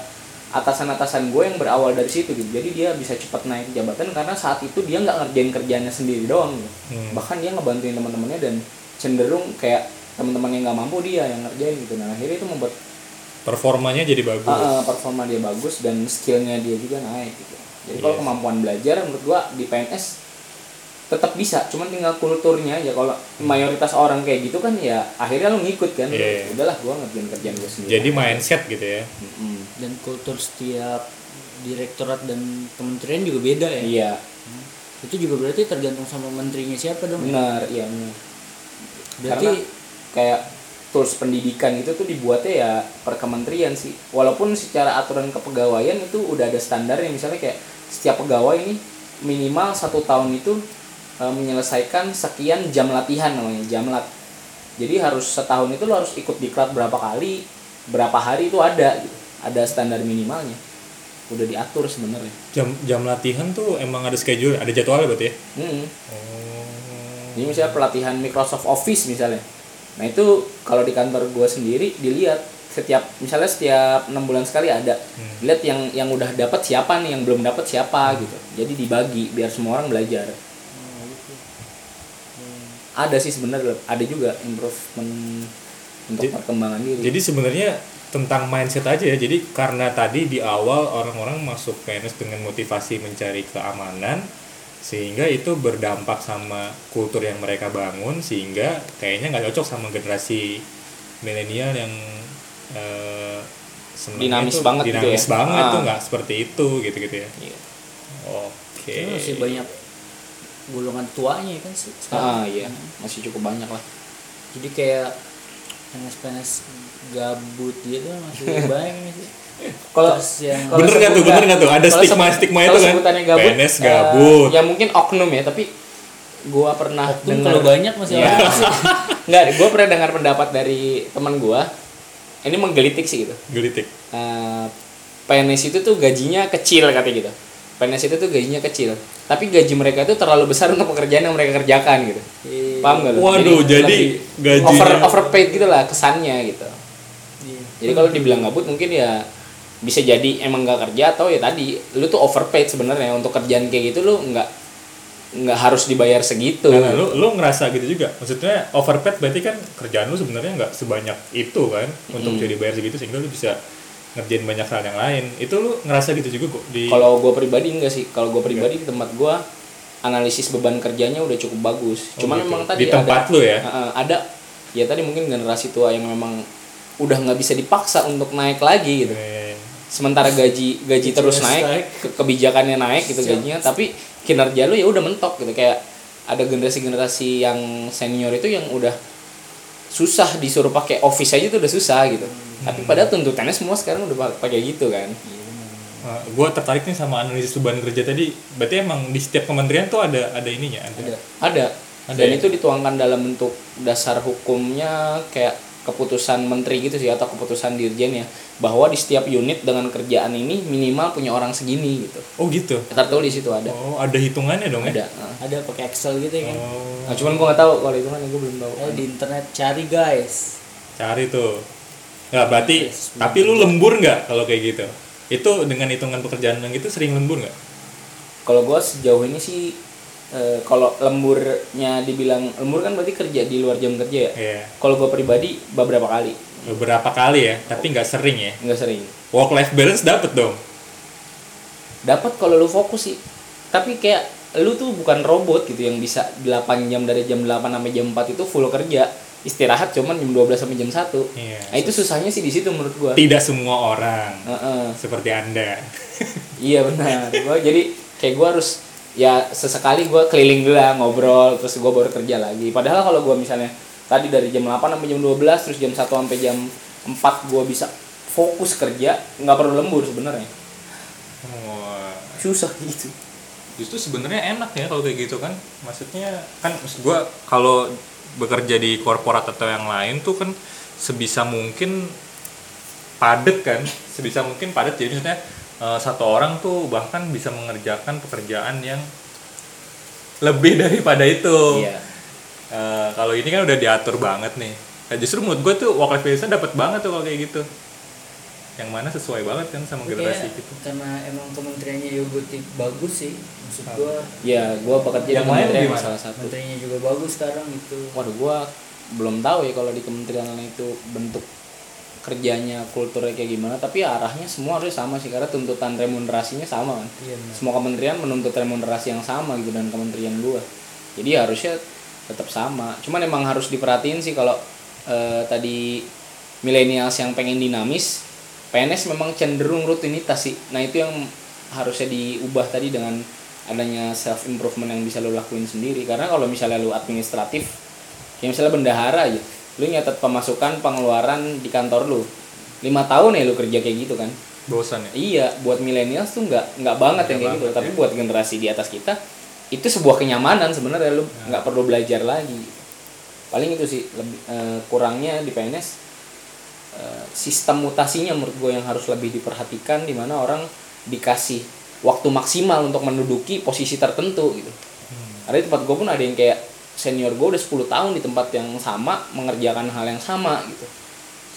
atasan-atasan gue yang berawal dari situ gitu jadi dia bisa cepat naik jabatan karena saat itu dia nggak ngerjain kerjanya sendiri doang gitu. Hmm. bahkan dia ngebantuin teman-temannya dan cenderung kayak teman-teman yang nggak mampu dia yang ngerjain gitu nah akhirnya itu membuat Performanya jadi bagus. Ah, performa dia bagus dan skillnya dia juga naik gitu. Jadi kalau Yes. kemampuan belajar menurut gua di PNS tetap bisa, cuman tinggal kulturnya aja. Kalau mayoritas orang kayak gitu kan ya akhirnya lu ngikut kan. Iya. Udahlah gua ngerjain kerjaan gua sendiri. Jadi mindset gitu ya. Mm-mm. dan kultur setiap direktorat dan kementerian juga beda ya Iya, itu juga berarti tergantung sama menterinya siapa dong ya? benar, iya benar. berarti Karena kayak tools pendidikan itu tuh dibuatnya ya per kementerian sih. Walaupun secara aturan kepegawaian itu udah ada standarnya misalnya kayak setiap pegawai ini minimal satu tahun itu e, menyelesaikan sekian jam latihan namanya jamlat. Jadi harus setahun itu lo harus ikut diklat berapa kali, berapa hari itu ada gitu. Ada standar minimalnya. Udah diatur sebenarnya. Jam jam latihan tuh emang ada schedule, ada jadwalnya berarti ya. Hmm. Oh. Jadi misalnya pelatihan Microsoft Office misalnya. Nah itu kalau di kantor gue sendiri dilihat setiap misalnya setiap enam bulan sekali ada lihat yang yang udah dapat siapa nih yang belum dapat siapa gitu jadi dibagi biar semua orang belajar ada sih sebenarnya ada juga improvement untuk Jadi- perkembangan diri Jadi sebenarnya tentang mindset aja ya. Jadi karena tadi di awal orang-orang masuk PNS dengan motivasi mencari keamanan sehingga itu berdampak sama kultur yang mereka bangun sehingga kayaknya nggak cocok sama generasi milenial yang eh, Dinamis banget gitu dinamis ya. banget Ah. tuh nggak seperti itu gitu gitu ya Iya. oke masih banyak golongan tuanya kan sih ah iya masih cukup banyak lah jadi kayak PNS-PNS gabut gitu masih banyak sih kalau yang Bener nggak tuh? Bener nggak tuh? Ada stigma- stigma itu kan? gabut, PNS eh, gabut. ya mungkin oknum ya tapi gua pernah Oknum dengar- banyak masih Iya. apa sih? Nggak, gue pernah dengar pendapat dari teman gua ini menggelitik sih gitu gelitik Eh, PNS itu tuh gajinya kecil katanya gitu PNS itu tuh gajinya kecil tapi gaji mereka itu terlalu besar untuk pekerjaan yang mereka kerjakan gitu Iya. paham gak lu? Waduh, jadi lebih gajinya- over overpaid gitu lah kesannya gitu Iya. jadi kalau dibilang gabut mungkin ya bisa jadi emang nggak kerja atau ya tadi lu tuh overpaid sebenarnya untuk kerjaan kayak gitu lu nggak nggak harus dibayar segitu Nah, lu lu ngerasa gitu juga. Maksudnya overpaid berarti kan kerjaan lu sebenarnya nggak sebanyak itu kan untuk Hmm. jadi bayar segitu sehingga lu bisa ngerjain banyak hal yang lain. Itu lu ngerasa gitu juga kok di kalau gue pribadi enggak sih kalau gue pribadi di tempat gue analisis beban kerjanya udah cukup bagus Oh, cuman gitu. memang tadi di tempat ada, lu ya. Ada ya tadi mungkin generasi tua yang memang udah nggak bisa dipaksa untuk naik lagi gitu Eh, sementara gaji gaji terus naik naik. ke- kebijakannya naik gitu Siap. gajinya tapi kinerja lu ya udah mentok gitu kayak ada generasi-generasi yang senior itu yang udah susah disuruh pakai office aja tuh udah susah gitu tapi padahal tuntutannya semua sekarang udah pa- pakai gitu kan uh, gua tertarik nih sama analisis beban kerja tadi. Berarti emang di setiap kementerian tuh ada ada ininya, ada. Ada. ada Ada dan ya? itu dituangkan dalam bentuk dasar hukumnya kayak keputusan menteri gitu sih atau keputusan dirjen ya bahwa di setiap unit dengan kerjaan ini minimal punya orang segini gitu Oh gitu. tertulis itu ada Oh, ada hitungannya dong ya? ada nah. ada pakai Excel gitu ya kan Oh, Nah, cuman gua nggak tahu kalau itu kan gue belum tahu Eh, di internet cari guys cari tuh. Nggak, berarti Yes, tapi lu lembur nggak kalau kayak gitu? Itu dengan hitungan pekerjaan yang itu sering lembur nggak? kalau gua sejauh ini sih eh, kalau lemburnya dibilang lembur kan berarti kerja di luar jam kerja ya Iya. kalau gua pribadi beberapa kali beberapa kali ya tapi nggak sering ya. Nggak sering. Work life balance dapet dong. Dapat kalau lu fokus sih. Tapi kayak lu tuh bukan robot gitu yang bisa 8 jam dari jam 8 sampai jam 4 itu full kerja. Istirahat cuman jam 12 sampai jam 1 Iya. nah itu susahnya sih di situ menurut gua. Tidak semua orang Heeh. seperti anda. Iya benar. Gua jadi kayak gua harus ya sesekali gua keliling dulu lah ngobrol terus gua baru kerja lagi. Padahal kalau gua misalnya tadi dari jam 8 sampai jam 12 terus jam 1 sampai jam 4 gua bisa fokus kerja nggak perlu lembur sebenarnya. Susah gitu. Justru sebenarnya enak ya kalau kayak gitu kan. Maksudnya kan maksud gua kalau bekerja di korporat atau yang lain tuh kan sebisa mungkin padat kan. Sebisa mungkin padat. Jadi maksudnya eh, satu orang tuh bahkan bisa mengerjakan pekerjaan yang lebih daripada itu. Iya Eh, kalau ini kan udah diatur banget nih. Nah, justru menurut gue tuh work life balance dapat banget tuh kalau kayak gitu. Yang mana sesuai banget kan sama generasi Kayak gitu karena emang kementeriannya juga tip- bagus sih maksud gua. Ya gua bekerja Yang di lain kementerian salah satu. Kementeriannya juga bagus sekarang gitu. Waduh gua belum tahu ya kalau di kementerian lain itu bentuk kerjanya kulturnya kayak gimana tapi arahnya semua harus sama sih karena tuntutan remunerasinya sama kan. Iya semua kementerian menuntut remunerasi yang sama gitu dan kementerian gua. Jadi harusnya tetap sama. Cuman emang harus diperhatiin sih kalau eh, tadi milenials yang pengen dinamis PNS memang cenderung rutinitas sih. Nah itu yang harusnya diubah tadi dengan adanya self improvement yang bisa lo lakuin sendiri. Karena kalau misalnya lo administratif kayak misalnya bendahara aja lu nyatet pemasukan pengeluaran di kantor lu. Lima tahun ya lu kerja kayak gitu kan? Bosan ya? Iya, buat milenials tuh nggak nggak banget yang kayak gitu. banget, Tapi ya. buat generasi di atas kita itu sebuah kenyamanan sebenarnya lu Ya. nggak perlu belajar lagi. Paling itu sih lebih eh, kurangnya di PNS eh, sistem mutasinya menurut gue yang harus lebih diperhatikan di mana orang dikasih waktu maksimal untuk menduduki posisi tertentu gitu. Karena di tempat gue pun ada yang kayak senior gue udah 10 tahun di tempat yang sama mengerjakan hal yang sama gitu.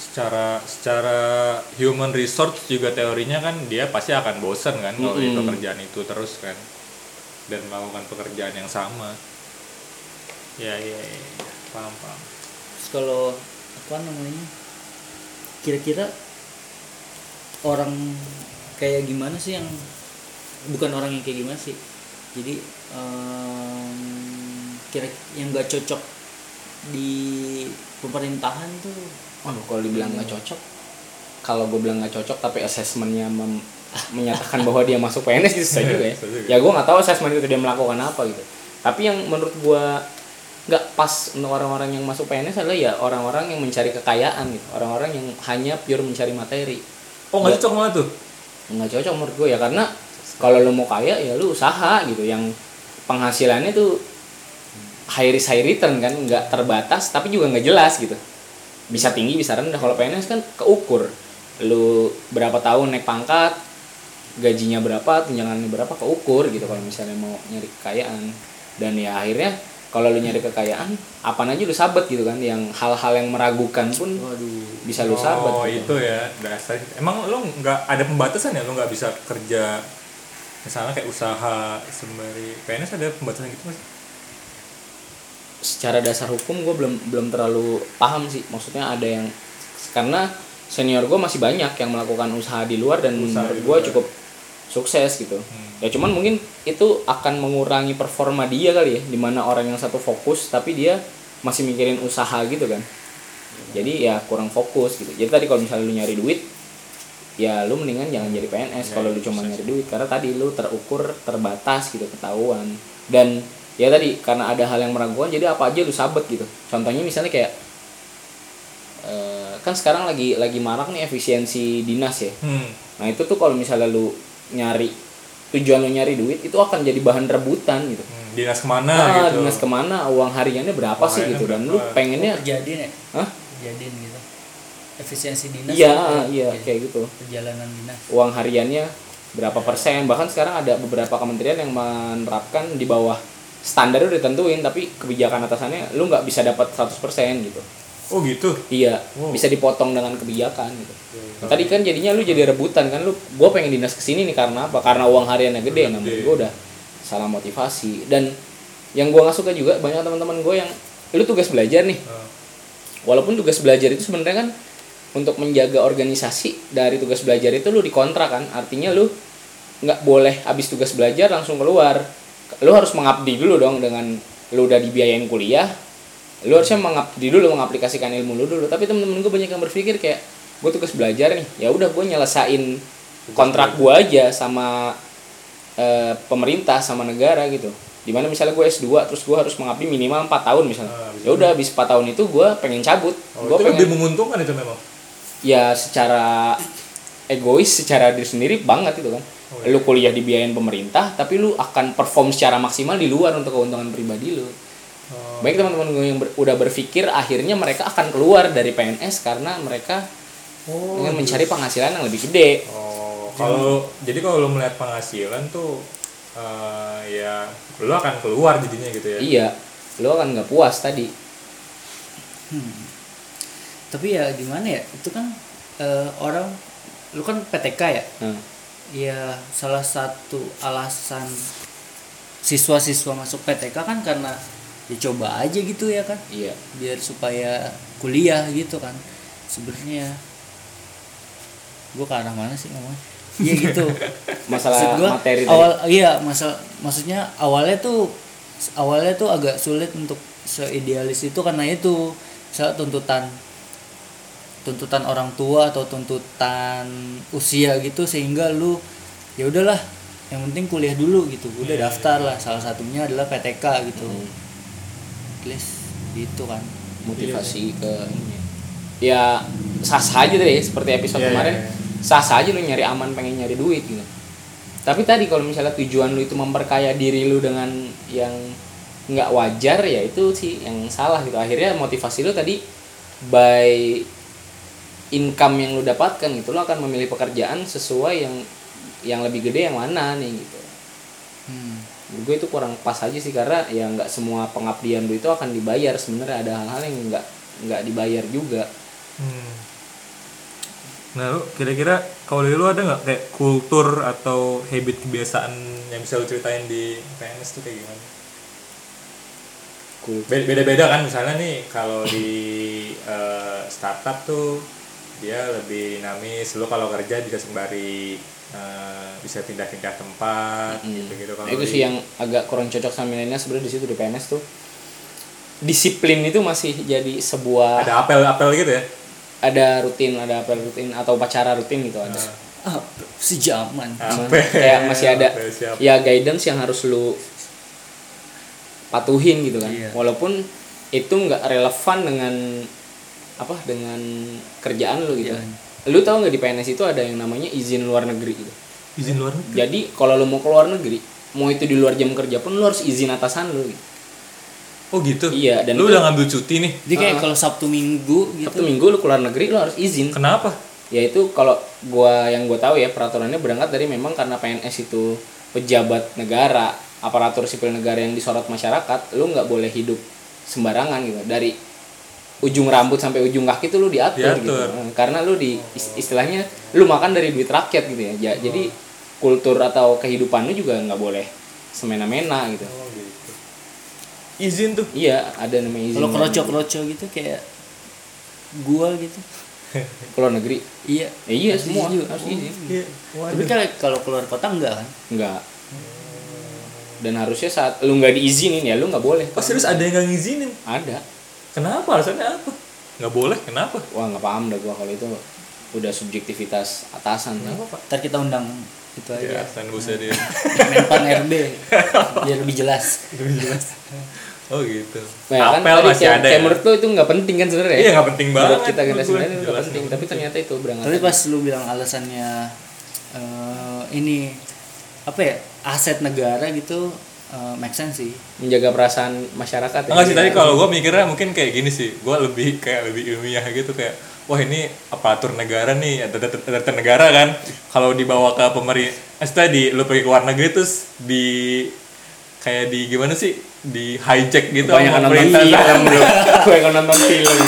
secara secara human resource juga teorinya kan dia pasti akan bosan kan kalau di Mm-mm. pekerjaan itu terus kan dan melakukan pekerjaan yang sama. Ya ya, ya. paham paham. Terus kalau apa namanya kira-kira orang kayak gimana sih yang bukan orang yang kayak gimana sih jadi em, kira yang nggak cocok di pemerintahan tuh? Waduh, kalau dibilang nggak cocok, kalau gue bilang nggak cocok tapi asesmennya mem- menyatakan bahwa dia masuk PNS itu susah juga ya. Juga. Ya gue nggak tahu asesmen itu dia melakukan apa gitu. Tapi yang menurut gue nggak pas untuk orang-orang yang masuk PNS adalah ya orang-orang yang mencari kekayaan gitu, orang-orang yang hanya pure mencari materi. oh nggak cocok malah tuh Nggak cocok menurut gue ya karena kalau lo mau kaya ya lu usaha gitu yang penghasilannya tuh high risk high return kan nggak terbatas tapi juga nggak jelas gitu bisa tinggi bisa rendah kalau PNS kan keukur lu berapa tahun naik pangkat gajinya berapa tunjangannya berapa keukur gitu kalau misalnya mau nyari kekayaan. Dan ya akhirnya kalau lu nyari kekayaan apa aja lu sabet gitu kan. Yang hal-hal yang meragukan pun waduh. bisa lu sabet oh gitu. itu ya dasar. Emang lo nggak ada pembatasan ya lo nggak bisa kerja misalnya kayak usaha sembari PNS ada pembatasan gitu mas secara dasar hukum gue belum belum terlalu paham sih. Maksudnya ada yang karena senior gue masih banyak yang melakukan usaha di luar dan Usaha menurut gue cukup sukses gitu. Hmm. ya cuman mungkin itu akan mengurangi performa dia kali ya di mana orang yang satu fokus tapi dia masih mikirin usaha gitu kan. Jadi ya kurang fokus gitu. Jadi tadi kalau misalnya lu nyari duit ya lu mendingan jangan jadi PNS Ya, kalau lu itu cuma nyari duit. Karena tadi lu terukur terbatas gitu ketahuan. Dan ya tadi karena ada hal yang meragukan jadi apa aja lu sabet gitu. Contohnya misalnya kayak eh, kan sekarang lagi lagi marak nih efisiensi dinas ya. Hmm. nah itu tuh kalau misalnya lu nyari tujuan lu nyari duit itu akan jadi bahan rebutan gitu. Hmm, dinas ke mana nah, gitu. dinas ke mana uang hariannya berapa Uang sih gitu dan lu pengennya kerjadin ya? Hah? kerjadin gitu. Efisiensi dinas iya gitu. iya Jadi, kayak gitu. Perjalanan dinas. Uang hariannya berapa persen? Bahkan sekarang ada beberapa kementerian yang menerapkan di bawah standar udah ditentuin tapi kebijakan atasannya lu nggak bisa dapat 100% gitu. Oh gitu? Iya Wow. bisa dipotong dengan kebijakan gitu Nah, tadi kan jadinya lu jadi rebutan kan lu gue pengen dinas ke sini nih karena apa? Karena uang hariannya gede nah menurut Gede. gue udah salah motivasi. Dan yang gue nggak suka juga banyak teman-teman gue yang lu tugas belajar nih. Ah. walaupun tugas belajar itu sebenarnya kan untuk menjaga organisasi dari tugas belajar itu lu dikontrak kan. Artinya lu nggak boleh habis tugas belajar langsung keluar. Lu harus mengabdi dulu dong dengan lu udah dibiayain kuliah. Lu harusnya mengabdi dulu mengaplikasikan ilmu lu dulu. Tapi temen-temen gue banyak yang berpikir kayak gue tugas belajar nih ya udah gue nyelesain kontrak gue aja sama eh, pemerintah sama negara gitu di mana misalnya gue S2 terus gue harus mengabdi minimal 4 tahun misalnya Ah, bisa. ya udah habis 4 tahun itu gue pengen cabut Oh, gue pengen lebih menguntungkan itu memang. ya secara egois secara diri sendiri banget itu kan Oh, iya. lu kuliah dibiayain pemerintah tapi lu akan perform secara maksimal di luar untuk keuntungan pribadi lu Oh. baik teman-teman gue yang ber- udah berpikir akhirnya mereka akan keluar dari PNS karena mereka Oh, ingin mencari penghasilan yang lebih gede. Oh, kalau jadi kalau lo melihat penghasilan tuh eh, ya lo akan keluar jadinya gitu ya. iya lu akan nggak puas tadi. Tapi ya gimana ya itu kan eh, orang lu kan PTK ya? Nah, ya salah satu alasan siswa-siswa masuk PTK kan karena dicoba aja gitu ya kan? Iya. Biar supaya kuliah gitu kan sebenarnya gue ke arah mana sih ngomong iya gitu. Masalah Maksud gua, materi tadi. awal iya masalah maksudnya awalnya tuh awalnya tuh agak sulit untuk seidealis itu karena itu. Misalnya tuntutan tuntutan orang tua atau tuntutan usia gitu sehingga lu ya udahlah yang penting kuliah dulu gitu. Udah Iya, daftar lah salah satunya adalah PTK gitu. Hmm. at least gitu kan. Motivasi ke ini ya sah sah aja deh seperti episode Iya, kemarin. iya, iya. Sah sah aja lu nyari aman pengen nyari duit gitu. Tapi tadi kalau misalnya tujuan lu itu memperkaya diri lu dengan yang nggak wajar ya itu sih yang salah gitu. Akhirnya motivasi lu tadi by income yang lu dapatkan gitu lu akan memilih pekerjaan sesuai yang yang lebih gede yang mana nih gitu. Hmm. gue itu kurang pas aja sih karena ya nggak semua pengabdian lu itu akan dibayar. Sebenarnya ada hal-hal yang nggak nggak dibayar juga. Hmm. Nah, lu kira-kira kalau dari lu ada nggak kayak kultur atau habit kebiasaan yang bisa lu ceritain di PNS tuh kayak gimana? Beda-beda kan misalnya nih kalau di eh, startup tuh dia lebih dinamis, lu kalau kerja bisa sembari eh, bisa pindah-pindah tempat Hmm. gitu-gitu kalau Nah, itu sih yang agak kurang cocok sama milenial sebenarnya di situ di PNS tuh disiplin itu masih jadi sebuah ada apel-apel gitu ya. Ada rutin ada apel rutin atau upacara rutin gitu ada Nah, ah sejaman apel. kayak masih ada siap. ya guidance yang harus lu patuhin gitu kan Iya. walaupun itu nggak relevan dengan apa dengan kerjaan lu gitu Iya. lu tahu nggak di PNS itu ada yang namanya izin luar negeri gitu izin luar negeri. jadi kalau lu mau ke luar negeri mau itu di luar jam kerja pun lu harus izin atasan lu gitu. Oh gitu. Iya, dan lu itu- udah ngambil cuti nih. jadi kayak Ah. kalau sabtu minggu gitu Sabtu minggu lu keluar negeri lu harus izin Kenapa? yaitu kalau gua yang gua tahu ya peraturannya berangkat dari memang karena PNS itu pejabat negara aparatur sipil negara yang disorot masyarakat lu nggak boleh hidup sembarangan gitu dari ujung rambut sampai ujung kaki tuh lu diatur, gitu Diatur. Nah, karena lu di is- istilahnya lu makan dari duit rakyat gitu ya Ja- jadi kultur atau kehidupan lu juga nggak boleh semena-mena gitu Oh gitu. Izin tuh. iya ada namanya izin kalau kroco-kroco gitu kayak gua gitu keluar negeri iya Ya iya Harus semua izin juga. harus Oh. izin Iya. tapi kalau kalau keluar kota enggak kan Enggak. Dan harusnya saat lu nggak diizinin ya lu nggak boleh. Oh serius ada yang gak ngizinin? Ada. Kenapa? Alasannya apa? Nggak boleh? Kenapa? Wah nggak paham dah gua kalau itu udah subjektivitas atasan. ya. Pak? ntar kita undang itu Ya, aja san busa dia. Menpan RB biar lebih jelas Oh gitu. Nah, kan Apel tadi masih kayak- ada kayak ya? menurut lu itu nggak penting kan sebenarnya. Iya nggak penting banget. Menurut kita gue. milenial nggak Jelas penting, tapi ternyata itu berangkat. tapi pas lu bilang alasannya eh, ini apa ya aset negara gitu eh, make sense sih menjaga perasaan masyarakat. ya. Enggak sih tadi kalau gue mikirnya mungkin kayak gini sih. Gue lebih kayak lebih ilmiah gitu kayak wah ini aparatur negara nih ada data data negara kan kalau dibawa ke pemerintah eh, tadi lu pergi ke luar negeri terus di kayak di gimana sih di hijack gitu banyak nonton film. Gue yang nonton film.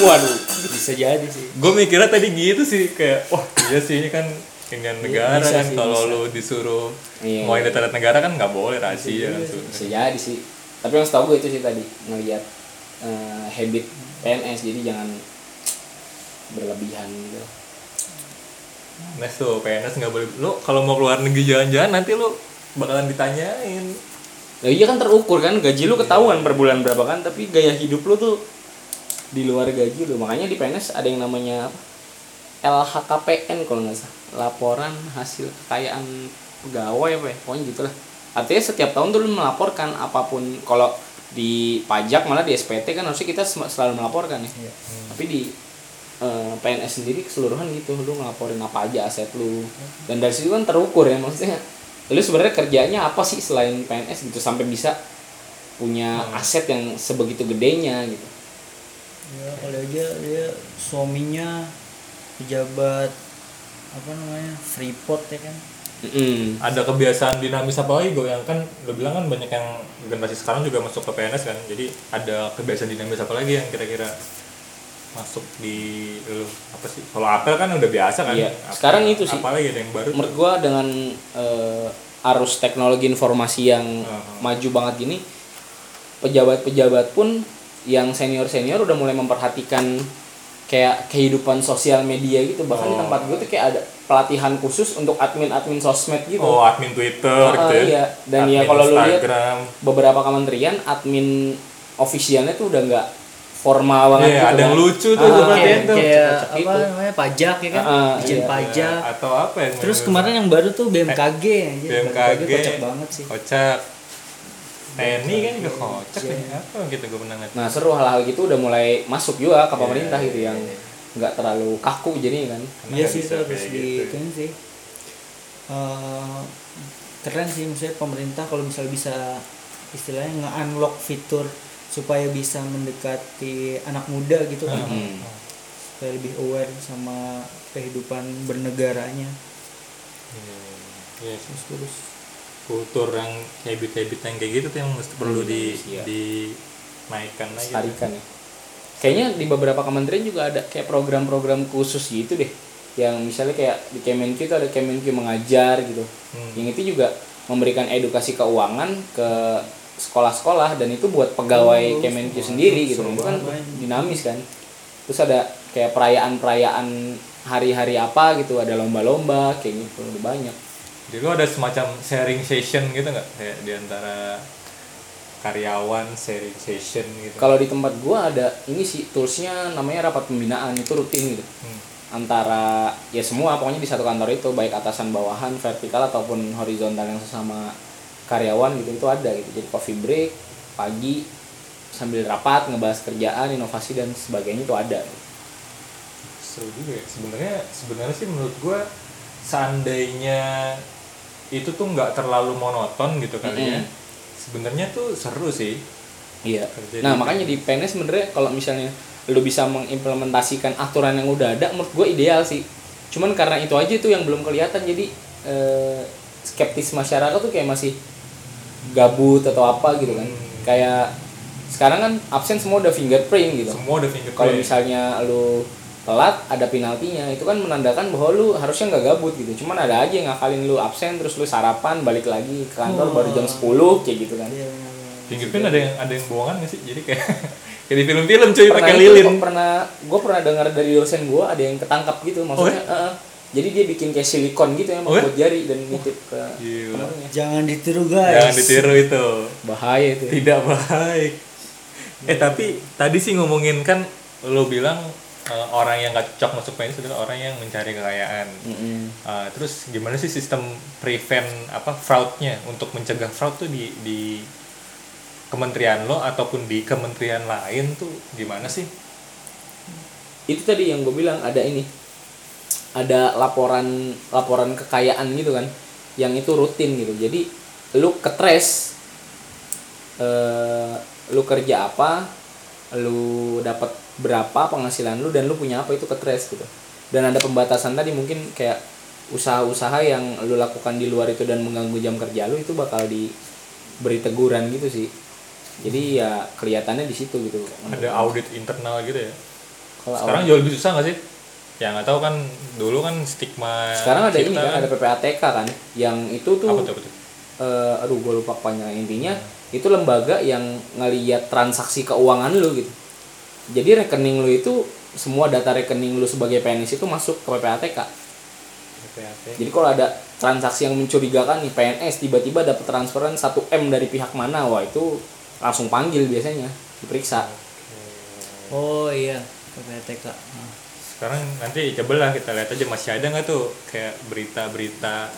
Waduh. bisa jadi sih gue mikirnya tadi gitu sih kayak wah iya sih ini kan dengan negara bisa kan sih, kalau bisa. lu disuruh Iya. mau data negara kan nggak boleh rahasia kan Bisa jadi sih. Tapi yang setahu gue itu sih tadi ngelihat eh, habit PNS jadi jangan berlebihan gitu. PNS tuh PNS nggak boleh. Lu kalau mau keluar negeri jalan-jalan nanti lu bakalan ditanyain. Nah iya kan terukur kan gaji lu ketahuan per bulan berapa kan tapi gaya hidup lu tuh di luar gaji lu. Makanya di PNS ada yang namanya apa? LHKPN kalau nggak salah. Laporan hasil kekayaan pegawai apa ya pokoknya gitulah. Artinya setiap tahun tuh lu melaporkan apa pun. Kalau di pajak malah di SPT kan harusnya kita selalu melaporkan ya. Iya. tapi di eh, PNS sendiri keseluruhan gitu. Lu ngelaporin apa aja aset lu. Dan dari situ kan terukur ya maksudnya. Lu sebenarnya kerjanya apa sih selain PNS gitu sampai bisa punya aset yang sebegitu gedenya gitu? Ya kali aja dia suaminya pejabat apa namanya freeport ya kan? Mm-mm. ada kebiasaan dinamis apa lagi? Gue yang kan lo bilang kan banyak yang generasi sekarang juga masuk ke PNS kan. Jadi ada kebiasaan dinamis apa lagi yang kira-kira masuk di lu apa sih kalau apel kan udah biasa kan Iya. Apa- Sekarang itu sih. apa lagi ada yang baru menurut gua dengan eh, arus teknologi informasi yang Uh-huh. maju banget gini pejabat-pejabat pun yang senior-senior udah mulai memperhatikan kayak kehidupan sosial media gitu bahkan di Oh. tempat gue tuh kayak ada pelatihan khusus untuk admin-admin sosmed gitu oh admin Twitter Ah, gitu ya iya. Dan ya Admin kalau lu lihat beberapa kementerian admin ofisialnya tuh udah nggak formal banget Iya, gitu ada yang kan. lucu tuh Ah, kayak, tuh kayak apa itu. namanya pajak ya kan Ah, izin iya. pajak atau apa yang terus kemarin yang baru tuh BMKG aja BMKG kocak banget sih kocak TNI kan juga kocak ya apa gitu gue pernah ngeliat Nah seru hal-hal gitu udah mulai masuk juga ke Iya, pemerintah gitu iya, yang iya. nggak terlalu kaku jadi kan. Iya sih itu harus kayak di gitu. sih Eh, keren sih maksudnya pemerintah kalau misalnya bisa istilahnya nge-unlock fitur supaya bisa mendekati anak muda gitu kan Hmm. supaya lebih aware sama kehidupan bernegaranya Iya, iya sih. terus terus kultur yang habit-habit yang kayak gitu tuh yang mesti perlu di iya. dinaikkan lagi Tarikan ya. Kayaknya di beberapa kementerian juga ada kayak program-program khusus gitu deh. Yang misalnya kayak di Kemenq itu ada Kemenq mengajar gitu. Hmm. Yang itu juga memberikan edukasi keuangan ke sekolah-sekolah dan itu buat pegawai Oh, Kemenq sendiri gitu. Itu kan banget. dinamis kan. Terus ada kayak perayaan-perayaan hari-hari apa gitu, ada lomba-lomba kayak gitu, udah banyak. jadi lo ada semacam sharing session gitu nggak kayak di antara karyawan sharing session gitu Kalau di tempat gua ada ini sih toolsnya namanya rapat pembinaan itu rutin gitu. Hmm. antara ya semua pokoknya di satu kantor itu baik atasan bawahan vertikal ataupun horizontal yang sesama karyawan gitu itu ada gitu. Jadi coffee break pagi sambil rapat ngebahas kerjaan inovasi dan sebagainya itu ada. Seru juga ya. Sebenarnya sebenarnya sih menurut gue seandainya itu tuh nggak terlalu monoton gitu kali ya Mm-mm. sebenarnya tuh seru sih. Iya. Kerja nah di- makanya di PNS sebenarnya kalau misalnya lu bisa mengimplementasikan aturan yang udah ada menurut gue ideal sih. Cuman karena itu aja itu yang belum kelihatan. Jadi eh, skeptis masyarakat tuh kayak masih gabut atau apa gitu kan. Hmm. kayak sekarang kan absen semua udah fingerprint gitu. Semua udah fingerprint. Kalau misalnya lu telat ada penaltinya. Itu kan menandakan bahwa lu harusnya nggak gabut gitu. Cuman ada aja yang ngakalin lu absen terus lu sarapan balik lagi ke kantor baru jam 10 kayak gitu kan. Iya, benar, benar. fingerprint ada yang ada yang bohongan nggak sih? Jadi kayak kayak di film-film cuy pakai itu, lilin. pernah gue pernah dengar dari dosen gue ada yang ketangkap gitu maksudnya Oh, eh, jadi dia bikin kayak silikon gitu ya Oh, ya? buat jari dan nitip ke kamarnya. jangan ditiru guys jangan ditiru itu bahaya itu ya. tidak baik eh tapi tadi sih ngomongin kan lo bilang eh, orang yang gak cocok masuk PNS adalah orang yang mencari kekayaan Mm-mm. Uh, terus gimana sih sistem prevent apa fraudnya untuk mencegah fraud tuh di di kementerian lo ataupun di kementerian lain tuh gimana sih? itu tadi yang gue bilang ada ini ada laporan laporan kekayaan gitu kan yang itu rutin gitu jadi lu ketres eh lu kerja apa lu dapat berapa penghasilan lu dan lu punya apa itu ketres gitu dan ada pembatasan tadi mungkin kayak usaha-usaha yang lu lakukan di luar itu dan mengganggu jam kerja lu itu bakal diberi teguran gitu sih jadi ya kelihatannya di situ gitu Ada audit internal gitu ya? Kalau Sekarang jauh lebih susah gak sih? Ya nggak tahu kan dulu kan stigma sekarang ada ini kita kan ada PPATK kan yang itu tuh apa tuh, apa tuh? eh, aduh gue lupa panjang intinya itu lembaga yang ngeliat transaksi keuangan lu gitu jadi rekening lu itu semua data rekening lu sebagai PNS itu masuk ke PPATK PPAT. jadi kalau ada transaksi yang mencurigakan nih PNS tiba-tiba dapat transferan 1 m dari pihak mana wah itu langsung panggil biasanya diperiksa oh iya PPTK Ah. Sekarang nanti cobalah kita lihat aja masih ada nggak tuh kayak berita-berita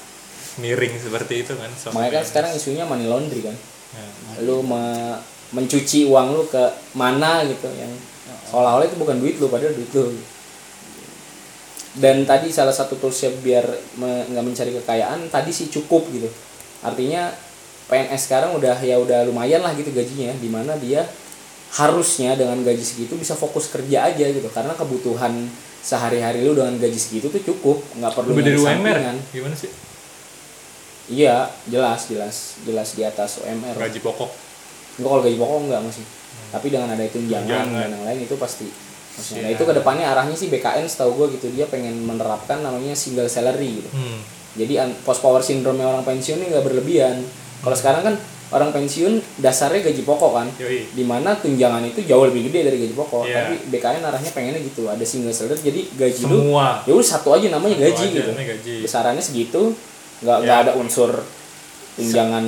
miring seperti itu kan. soal makanya kan sekarang isunya money laundry kan. Nah, lu me- mencuci uang lu ke mana gitu yang seolah-olah itu bukan duit lu padahal duit lu. Dan tadi salah satu toolsnya biar me- nggak mencari kekayaan tadi sih cukup gitu. Artinya PNS sekarang udah ya udah lumayan lah gitu gajinya di mana dia harusnya dengan gaji segitu bisa fokus kerja aja gitu. Karena kebutuhan sehari-hari lu dengan gaji segitu tuh cukup nggak perlu lebih dari UMR sampingan. gimana sih? iya jelas jelas jelas di atas UMR Gaji pokok. Enggak kalau gaji pokok enggak masih. Tapi dengan ada tunjangan Tunjangan. dan yang lain itu pasti. Maksudnya. Nah itu ke depannya arahnya sih BKN setahu gue gitu dia pengen menerapkan namanya single salary gitu. Hmm. Jadi post power syndrome orang pensiun ini nggak berlebihan. Kalau sekarang kan orang pensiun dasarnya gaji pokok kan. Yoi. Di mana tunjangan itu jauh lebih gede dari gaji pokok. Iya. Tapi BKN arahnya pengennya gitu. Ada single salary jadi gaji lu Semua. ya udah satu aja namanya Satu gaji aja gitu. namanya gaji. Besarannya segitu nggak nggak ada unsur tunjangan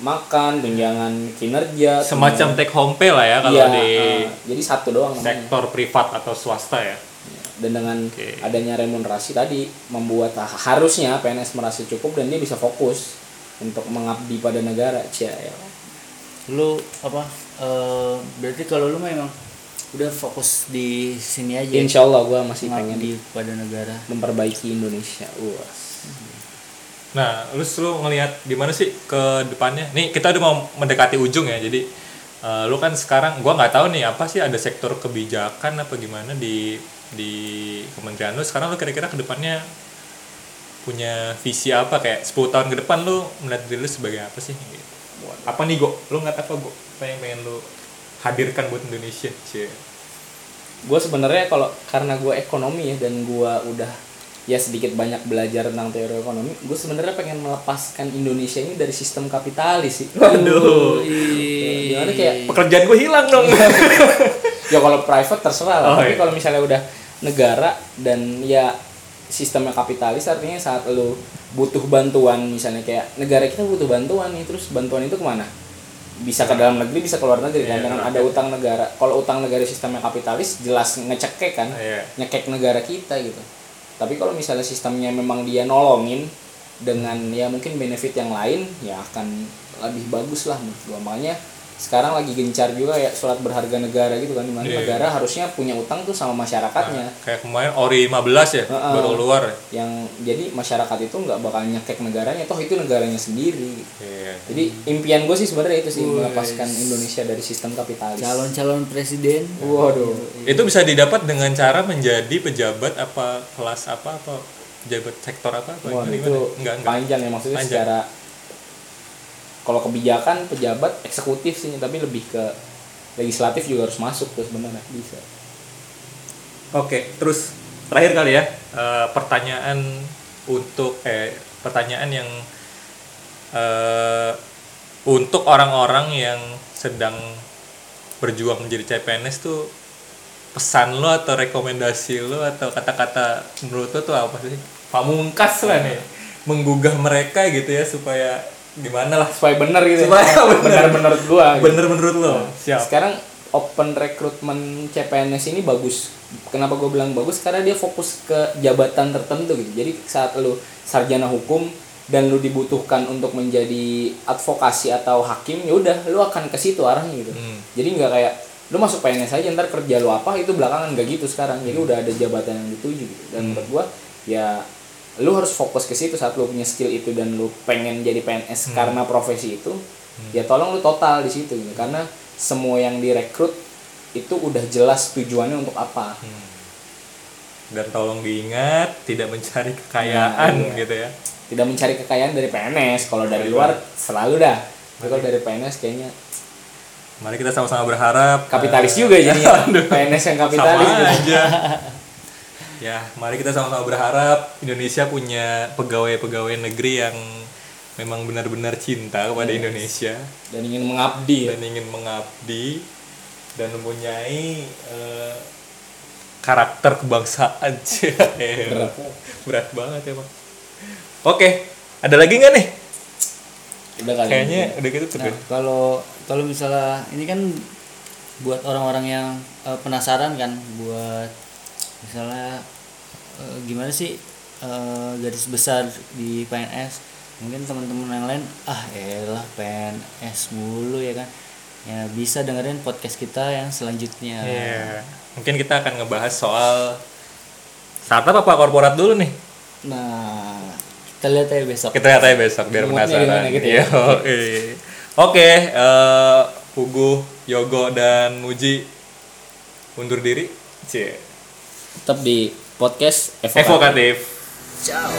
makan, tunjangan kinerja, Semacam take home pay lah ya kalau Iya, di ah, jadi satu doang namanya. sektor privat atau swasta ya. Dan dengan Oke. adanya remunerasi tadi membuat ha- harusnya PNS merasa cukup dan dia bisa fokus untuk mengabdi pada negara. Cia, ya. lu apa eh, berarti kalau lu mah emang udah fokus di sini aja Insya Allah gue masih pengen ngabdi pada negara memperbaiki Indonesia. Wah. Nah, lu lu ngelihat gimana sih ke depannya? Nih kita udah mau mendekati ujung ya. Jadi eh, lu kan sekarang gua nggak tahu nih apa sih ada sektor kebijakan apa gimana di di kementerian lu. Sekarang lu kira-kira ke depannya punya visi apa kayak 10 tahun ke depan lu melihat diri lu sebagai apa sih gitu. Apa nih, Go? Lu nggak apa, Go? Apa yang pengen lu hadirkan buat Indonesia? Cie. Gue sebenarnya kalau karena gue ekonomi ya dan gue udah ya sedikit banyak belajar tentang teori ekonomi, gue sebenarnya pengen melepaskan Indonesia ini dari sistem kapitalis sih. Aduh. Gimana kayak Pekerjaan gue hilang dong. ya kalau private terserah lah Oh, tapi iya. kalau misalnya udah negara dan ya sistemnya kapitalis artinya saat lu butuh bantuan misalnya kayak negara kita butuh bantuan nih terus bantuan itu ke mana? Bisa ke dalam negeri bisa ke luar negeri kan Iya, dengan ada utang negara. Kalau utang negara sistemnya kapitalis jelas ngecekek kan? Iya. nyekek negara kita gitu. Tapi kalau misalnya sistemnya memang dia nolongin dengan ya mungkin benefit yang lain ya akan lebih bagus lah menurut gua. Makanya sekarang lagi gencar juga ya surat berharga negara gitu kan di mana Iya. negara harusnya punya utang tuh sama masyarakatnya Kayak kemarin Ori 15 ya, Heeh. baru keluar. yang jadi masyarakat itu nggak bakal nyekek negaranya toh itu negaranya sendiri gitu. Iya. jadi impian gue sih sebenarnya itu sih melepaskan Indonesia dari sistem kapitalis calon-calon presiden waduh Itu bisa didapat dengan cara menjadi pejabat apa kelas apa apa pejabat sektor apa apa Wah, gimana? itu enggak enggak. panjang ya maksudnya Panjang. secara kalau kebijakan pejabat eksekutif sih tapi lebih ke legislatif juga harus masuk tuh sebenarnya bisa Oke, terus terakhir kali ya eh, pertanyaan untuk eh pertanyaan yang eh untuk orang-orang yang sedang berjuang menjadi CPNS tuh pesan lo atau rekomendasi lo atau kata-kata menurut lo tuh apa sih? Pamungkas lah nih menggugah mereka gitu ya supaya gimana lah supaya bener gitu Supaya ya. bener. bener. menurut gua gitu. bener menurut lo. Siap. Sekarang open recruitment CPNS ini bagus. Kenapa gue bilang bagus? Karena dia fokus ke jabatan tertentu gitu. Jadi saat lu sarjana hukum dan lu dibutuhkan untuk menjadi advokasi atau hakim ya udah lu akan ke situ arahnya gitu. Hmm. jadi nggak kayak lu masuk PNS aja ntar kerja lu apa itu belakangan nggak gitu sekarang. Jadi udah ada jabatan yang dituju gitu. Dan menurut gua ya lu harus fokus ke situ saat lu punya skill itu dan lu pengen jadi PNS karena profesi itu ya tolong lu total di situ gitu. Karena semua yang direkrut itu udah jelas tujuannya untuk apa. Dan tolong diingat tidak mencari kekayaan Nah, iya. gitu ya. Tidak mencari kekayaan dari PNS kalau dari luar selalu dah. Tapi kalau dari PNS kayaknya mari kita sama-sama berharap. Kapitalis eh, juga jadinya. PNS yang kapitalis. Sama gitu. aja ya mari kita sama-sama berharap Indonesia punya pegawai-pegawai negeri yang memang benar-benar cinta kepada Yes. Indonesia dan ingin mengabdi ya. dan ingin mengabdi dan mempunyai eh, karakter kebangsaan. Berat. berat banget emang oke ada lagi nggak nih Udah kali. kayaknya udah gitu tuh Nah, kalau kalau misalnya ini kan buat orang-orang yang eh, penasaran kan buat misalnya eh, gimana sih eh, garis besar di PNS mungkin teman-teman yang lain ah elah PNS mulu ya kan ya bisa dengerin podcast kita yang selanjutnya Iya. mungkin kita akan ngebahas soal startup apa korporat dulu nih nah kita lihat aja besok kita lihat aja besok biar Moodnya penasaran gitu ya. Yoi. oke eh, Pugu Yogo dan Muji undur diri Cie. Tetap di podcast Evokatif. evokatif ciao